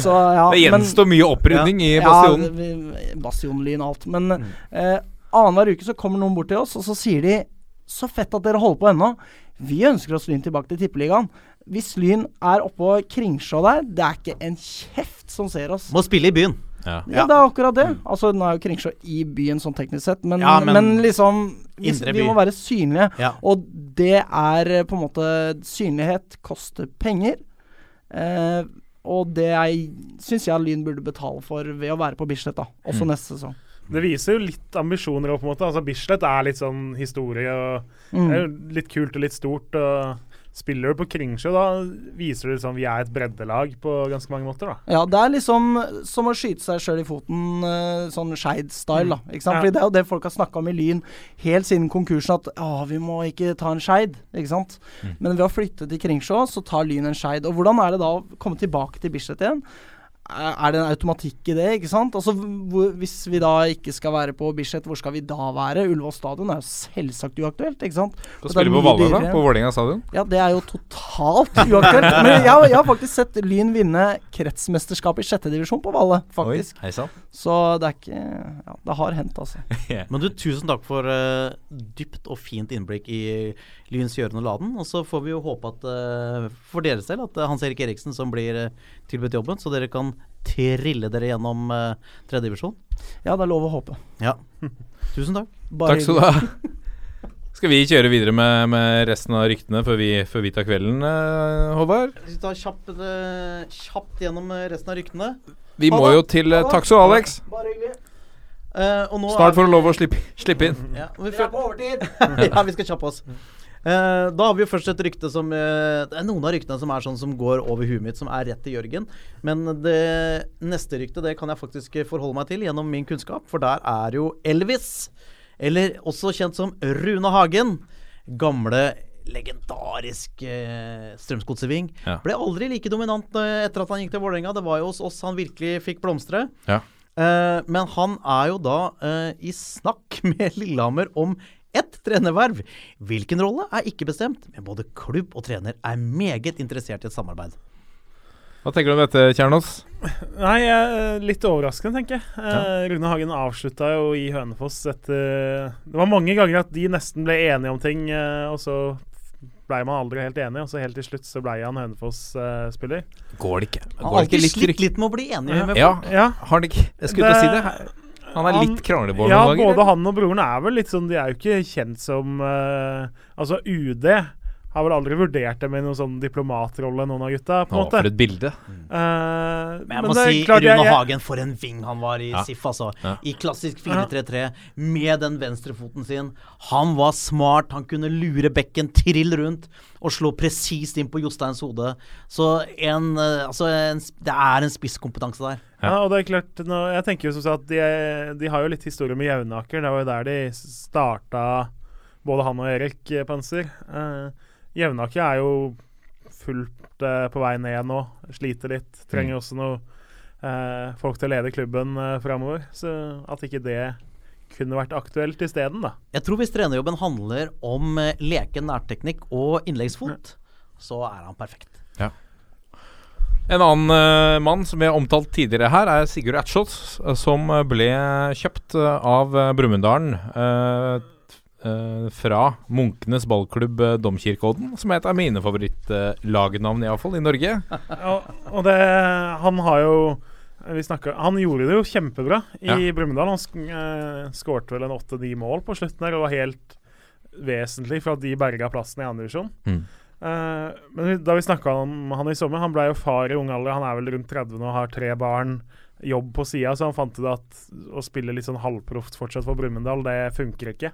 så, ja, Det gjenstår mye opprydning i Ja, Bastionen. Ja, Bastionlyn og alt. Men eh, annenhver uke så kommer noen bort til oss, og så sier de Så fett at dere holder på ennå. Vi ønsker oss Lyn tilbake til Tippeligaen. Hvis Lyn er oppå Kringsjå der, det er ikke en kjeft som ser oss. Må spille i byen. Ja. Ja, det er akkurat det. Altså, nå er jo Kringsjå i byen sånn teknisk sett, men, Ja, men, men liksom vi, vi må være synlige. Ja. Og det er eh, på en måte Synlighet koster penger. Eh, og det syns jeg Lyn burde betale for ved å være på Bislett, da. Også Mm. neste sesong. Det viser jo litt ambisjoner òg, på en måte. Altså, Bislett er litt sånn historie og Mm. Det er jo litt kult og litt stort. Og spiller du på Kringsjø, da viser du liksom vi er et breddelag på ganske mange måter, da. Ja, det er liksom som å skyte seg sjøl i foten, eh, sånn Skeid-style, da. Ikke sant? Ja. Fordi det er jo det folk har snakka om i Lyn helt siden konkursen, at å, vi må ikke ta en Skeid, ikke sant. Men ved å flytte til Kringsjå, så tar Lyn en Skeid. Og hvordan er det da å komme tilbake til Bislett igjen? Er det en automatikk i det, ikke sant? Altså, hvor, Hvis vi da ikke skal være på Bislett, hvor skal vi da være? Ullevål stadion er jo selvsagt uaktuelt, ikke sant? Skal spiller er på Valle, da? På Vålerenga stadion? Ja, det er jo totalt uaktuelt. Men jeg, har- jeg har faktisk sett Lyn vinne kretsmesterskapet i sjette divisjon på Valle, faktisk. Oi. Så det er ikke Ja, det har hendt, altså. Men du, tusen takk for uh, dypt og fint innblikk i Lyns gjøren og laden. Og så får vi jo håpe at eh, for deres del at det er Hans Erik Eriksen som blir uh, tilbudt jobben, så dere kan trille dere gjennom uh, tredje divisjon. Ja, det er lov å håpe. Ja. Tusen takk. Bare Takk skal du ha. Skal vi kjøre videre med, med resten av ryktene før vi, før vi tar kvelden, eh, Håvard? Vi tar kjapt, eh, kjapt gjennom eh, resten av ryktene. Vi må jo til Takk så, Alex. Bare hyggelig. Uh, og nå Snart får du lov å slippe, slippe inn. Ja, vi Vi er på overtid! ja, vi skal kjappe oss. Eh, da har vi jo først et rykte som eh, Det er noen av ryktene som er sånn som går over huet mitt, som er rett til Jørgen. Men det neste ryktet det kan jeg faktisk forholde meg til gjennom min kunnskap, for der er jo Elvis, eller også kjent som Rune Hagen, gamle legendarisk eh, Strømsgodseving. Ja. Ble aldri like dominant eh, etter at han gikk til Vålerenga. Det var jo hos oss han virkelig fikk blomstre. Ja. Eh, men han er jo da eh, i snakk med Lillehammer om ett trenerverv. Hvilken rolle er ikke bestemt, men både klubb og trener er meget interessert i et samarbeid. Hva tenker du om dette, Kjernås? Nei, eh, litt overraskende, tenker jeg. Ja. Rune Hagen avslutta jo i Hønefoss etter Det var mange ganger at de nesten ble enige om ting, eh, og så blei man aldri helt enig, og så helt til slutt så blei han Hønefoss-spiller. Går det ikke? Han har alltid litt slitt litt med å bli enig med Ja, folk. ja. har han ikke Jeg skulle til å si det. Han er litt kranglebåren Ja, noen ganger? Ja, både han og broren er vel litt sånn De er jo ikke kjent som uh, Altså, UD har vel aldri vurdert dem i noen sånn diplomatrolle, noen av gutta, på en måte. for et bilde. Uh, Men jeg må det er si klart, Rune jeg- jeg- Hagen, for en ving han var i Ja. SIF, altså. Ja. I klassisk 4-3-3, med den venstrefoten sin. Han var smart, han kunne lure bekken trill rundt og slå presist inn på Josteins hode. Så en, eh, altså en, det er en spisskompetanse der. Ja, og det er klart nå, Jeg tenker jo som sagt at de, de har jo litt historie med Jevnaker. Det var jo der de starta, både han og Erik Panser. Eh, Jevnaker er jo fullt uh, på vei ned nå. Sliter litt. Trenger også noe uh, folk til å lede klubben uh, framover. Så at ikke det kunne vært aktuelt isteden, da. Jeg tror hvis trenerjobben handler om uh, leken nærteknikk og innleggsfot, så er han perfekt. En annen uh, mann som vi har omtalt tidligere her, er Sigurd eh, som eh, ble kjøpt eh, av uh, Brumunddal eh, eh, fra Munkenes ballklubb uh, Domkirkeodden, som er et av mine favorittlagnavn, uh, iallfall, i Norge. og, og det Han har jo vi snakket, Han gjorde det jo kjempebra i Ja. Brumunddal. Han sk uh, skårte vel en åtte-ni mål på slutten der, og var helt vesentlig for at de berga plassen i andre divisjon. Mm. Uh, men da vi snakka om han i sommer, han ble jo far i ung alder. Han er vel rundt 30 nå har tre barn, jobb på sida, så han fant ut at å spille litt sånn halvproft fortsatt for Brumunddal, det funker ikke.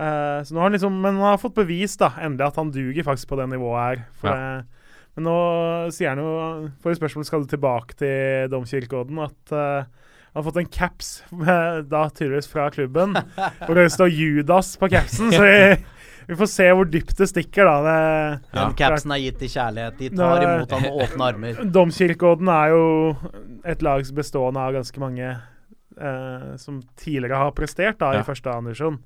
Eh, så nå har han liksom, men han har fått bevis da, endelig at han duger faktisk på det nivået her. For Ja. det, men nå sier han jo Forrige spørsmål skal du tilbake til Domkirkeodden. At uh, han har fått en caps, med, da tydeligvis fra klubben, hvor det står Judas på capsen. Så vi, vi får se hvor dypt det stikker, da. Det, Den capsen er gitt i kjærlighet. De tar er- imot ham med åpne armer. Domkirkeodden er jo et lag som bestående av ganske mange eh, som tidligere har prestert da, Ja. i første andisjon.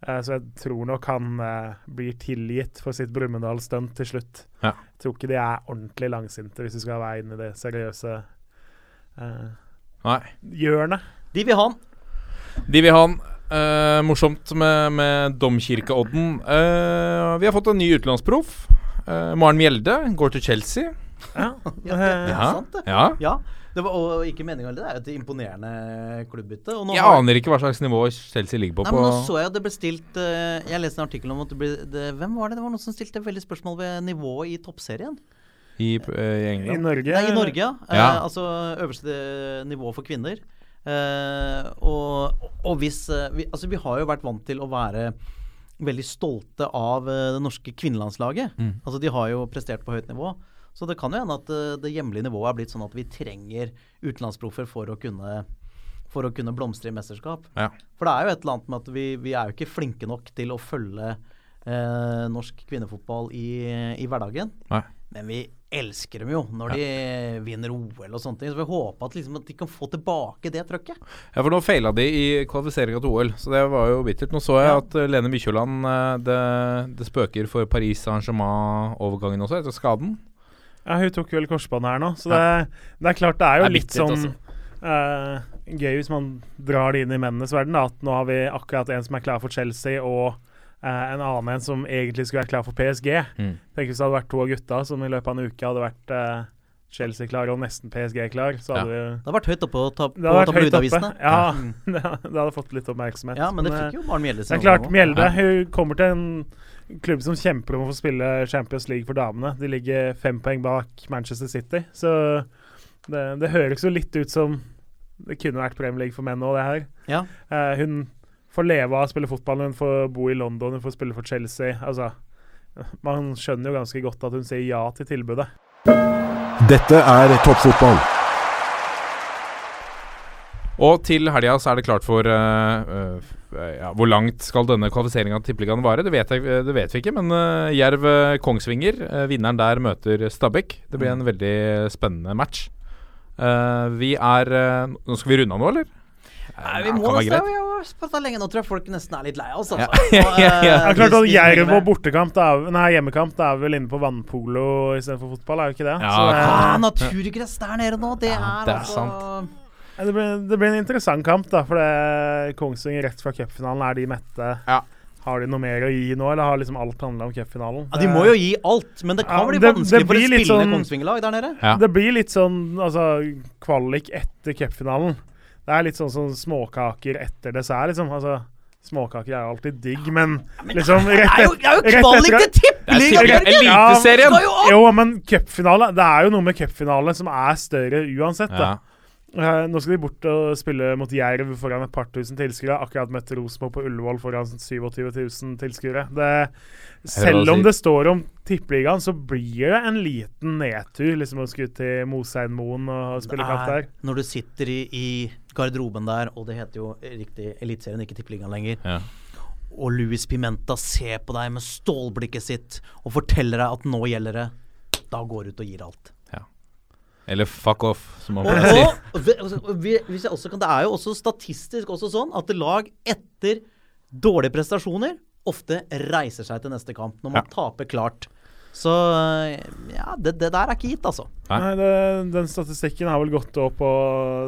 Uh, så jeg tror nok han eh, blir tilgitt for sitt Brumunddal-stunt til slutt. Ja. Jeg tror ikke de er ordentlig langsinte, hvis du skal være inn i det seriøse uh, Nei. hjørnet. De vil ha han. De vil ha han. Uh, morsomt med, med Domkirkeodden. Uh, vi har fått en ny utenlandsproff. Uh, Maren Mjelde går til Chelsea. Ja. Ja, det er Ja. sant, det. Ja. Ja, det var, og ikke meningen Det er jo et imponerende klubbbytte. Og nå Jeg har- aner ikke hva slags nivå Chelsea ligger på. Nei, på men Nå så jeg at det ble stilt eh, Jeg leste en artikkel om at det ble det, Hvem var det? Det var noen som stilte veldig spørsmål ved nivået i toppserien. i, uh, i I Norge Nei, i Norge, ja. ja. Uh, altså øverste nivå for kvinner. Uh, og, og hvis eh, vi, Altså, vi har jo vært vant til å være veldig stolte av eh, det norske kvinnelandslaget. Mm. Altså, de har jo prestert på høyt nivå. Så det kan jo hende at eh, det hjemlige nivået er blitt sånn at vi trenger utenlandsproffer for å kunne for å kunne blomstre i mesterskap. Ja. For det er jo et eller annet med at vi, vi er jo ikke flinke nok til å følge eh, norsk kvinnefotball i, i hverdagen. Nei. Men vi elsker dem jo når de vinner OL og sånne ting. Så vi håper at, liksom, at de kan få tilbake det trøkket. Ja, for nå feila de i kvalifiseringa til OL, så det var jo bittert. Nå så jeg Ja. at eh, Lene Mykjåland eh, det, det spøker for Paris Saint-Germain-overgangen også, etter skaden. Ja, hun tok vel korsbånd her nå, så det, det er klart det er jo Det er litt sånn uh, gøy hvis man drar det inn i mennenes verden. Da, at nå har vi akkurat en som er klar for Chelsea, og uh, en annen en som egentlig skulle være klar for PSG. Mm. Tenk hvis det hadde vært to av gutta som i løpet av en uke hadde vært uh, Chelsea-klar og nesten PSG-klar. Ja. Det hadde vært høyt oppe på, ta, på tabloidavisene. Ja, Mm. det, hadde fått litt oppmerksomhet. ja, men det eh, fikk jo Maren Mjelde det er klart. Mjelde Ja. hun kommer til en klubb som kjemper om å få spille Champions League for damene. De ligger fem poeng bak Manchester City, så det, det høres jo litt ut som det kunne vært Premier League for menn òg, det her. Ja. Eh, hun får leve av å spille fotball, hun får bo i London, hun får spille for Chelsea. Altså, man skjønner jo ganske godt at hun sier ja til tilbudet. Dette er toppfotball. Og til helga så er det klart for uh, uh, ja, Hvor langt skal denne kvalifiseringa til Tippeligaen vare? Det vet, jeg, det vet vi ikke, men uh, Jerv eh, Kongsvinger, eh, vinneren der møter Stabæk. Det blir en veldig spennende match. Eh, vi er eh, Nå skal vi runde av nå, eller? Nei, vi Ja, må nesten vi har prata lenge. Nå tror jeg folk nesten er litt lei av oss, Ja. altså. Og, eh, Ja, ja. Ja, klart at Jerv og bortekamp, det er, nei, hjemmekamp, det er vel inne på vannpolo istedenfor fotball, er jo ikke det? Ja, Så det- naturgress der nede nå, det Ja, er det er altså Ja, Det blir, det blir en interessant kamp, da. For det, Kongsvinger rett fra cupfinalen, er de mette? Ja. Har de noe mer å gi nå, eller har liksom alt handla om cupfinalen? ja, De må jo gi alt, men det kan Ja, bli det- vanskelig det for et spillende sånn- Kongsvinger-lag der nede. Ja. Det blir litt sånn altså, kvalik etter cupfinalen. Det er litt sånn som småkaker etter dessert, liksom. Altså, småkaker er jo alltid digg, men liksom Det rett er jo, det er jo rett kvalik til tippeligaen, er! Eliteserien! Ja, jo! Jo, men cupfinale Det er jo noe med cupfinale som er større uansett, da. Ja. Eh, nå skal de bort og spille mot Jerv foran et par tusen tilskuere. Akkurat møtt Rosenborg på Ullevål foran 27 000 tilskuere. Selv om det står om Tippeligaen, så blir det en liten nedtur liksom å skulle til Moseinmoen og spille kamp der. Når du sitter i, i garderoben der, og det heter jo riktig Eliteserien, ikke Tippeligaen lenger, Ja. og Louis Pimenta ser på deg med stålblikket sitt og forteller deg at nå gjelder det, da går du ut og gir alt. Eller fuck off, som man pleier å si. og, altså, vi- hvis jeg også kan, Det er jo også statistisk også sånn at lag etter dårlige prestasjoner ofte reiser seg til neste kamp når man taper klart. Så ja, det, det der er ikke gitt, altså. Nei. Det, Den statistikken har vel gått opp på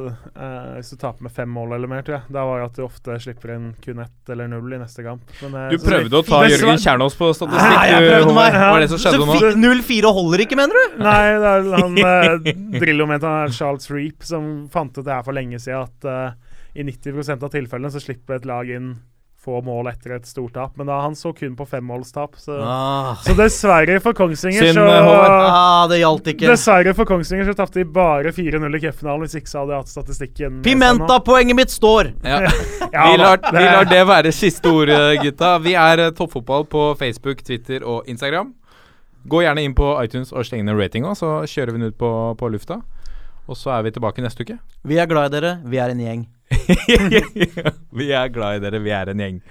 eh, Hvis du taper med fem mål eller mer, tror jeg. Da var det at du ofte slipper inn kun ett eller null i neste kamp. Men, eh, Du så- prøvde å ta Jørgen Kjernås på statistikk. Nei, jeg prøvde meg. Hva er det som Så skjedde nå? 0-4 holder ikke, mener du? Nei, det er han eh, Drillo mente han er Charles Reap som fant ut det her for lenge siden, at eh, i 90% av tilfellene så slipper et lag inn få mål etter et stort tap. Men da han så kun på femmålstap, så, Ah. så dessverre for Kongsvinger Synd, så Ah, det gjaldt ikke. Dessverre for Kongsvinger så tapte de bare 4-0 i cupfinalen, hvis ikke så hadde jeg hatt statistikken. Pimenta-poenget mitt står! Ja. Ja, vi, lar, vi lar det være siste ord, gutta. Vi er eh, Toppfotball på Facebook, Twitter og Instagram. Gå gjerne inn på iTunes og sleng ned ratinga, så kjører vi den ut på, på lufta. Og så er vi tilbake neste uke. Vi er glad i dere. Vi er en gjeng. vi er glad i dere, vi er en gjeng.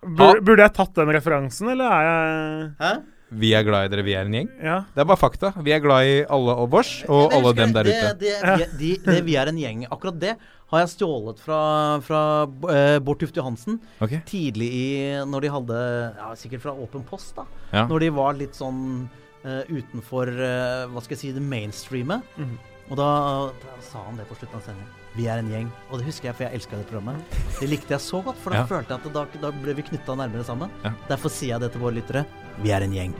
Bur, burde jeg tatt den referansen, eller er jeg Hæ? Vi er glad i dere, vi er en gjeng. Ja. Det er bare fakta. Vi er glad i alle og vårs, og alle dem der ute. Det, det, det, de, det, vi er en gjeng. Akkurat det har jeg stjålet fra, fra uh, Bård Tufte Johansen. Okay. Tidlig i Når de hadde ja, Sikkert fra Åpen post, da. Ja. Når de var litt sånn uh, utenfor uh, Hva skal jeg si det mainstreamet. Mm. Og da, da sa han det på slutten av sendingen. Vi er en gjeng. Og det husker jeg, for jeg elska det programmet. Det likte jeg så godt, for da Ja. følte jeg at da, da ble vi knytta nærmere sammen. Ja. Derfor sier jeg det til våre lyttere. Vi er en gjeng.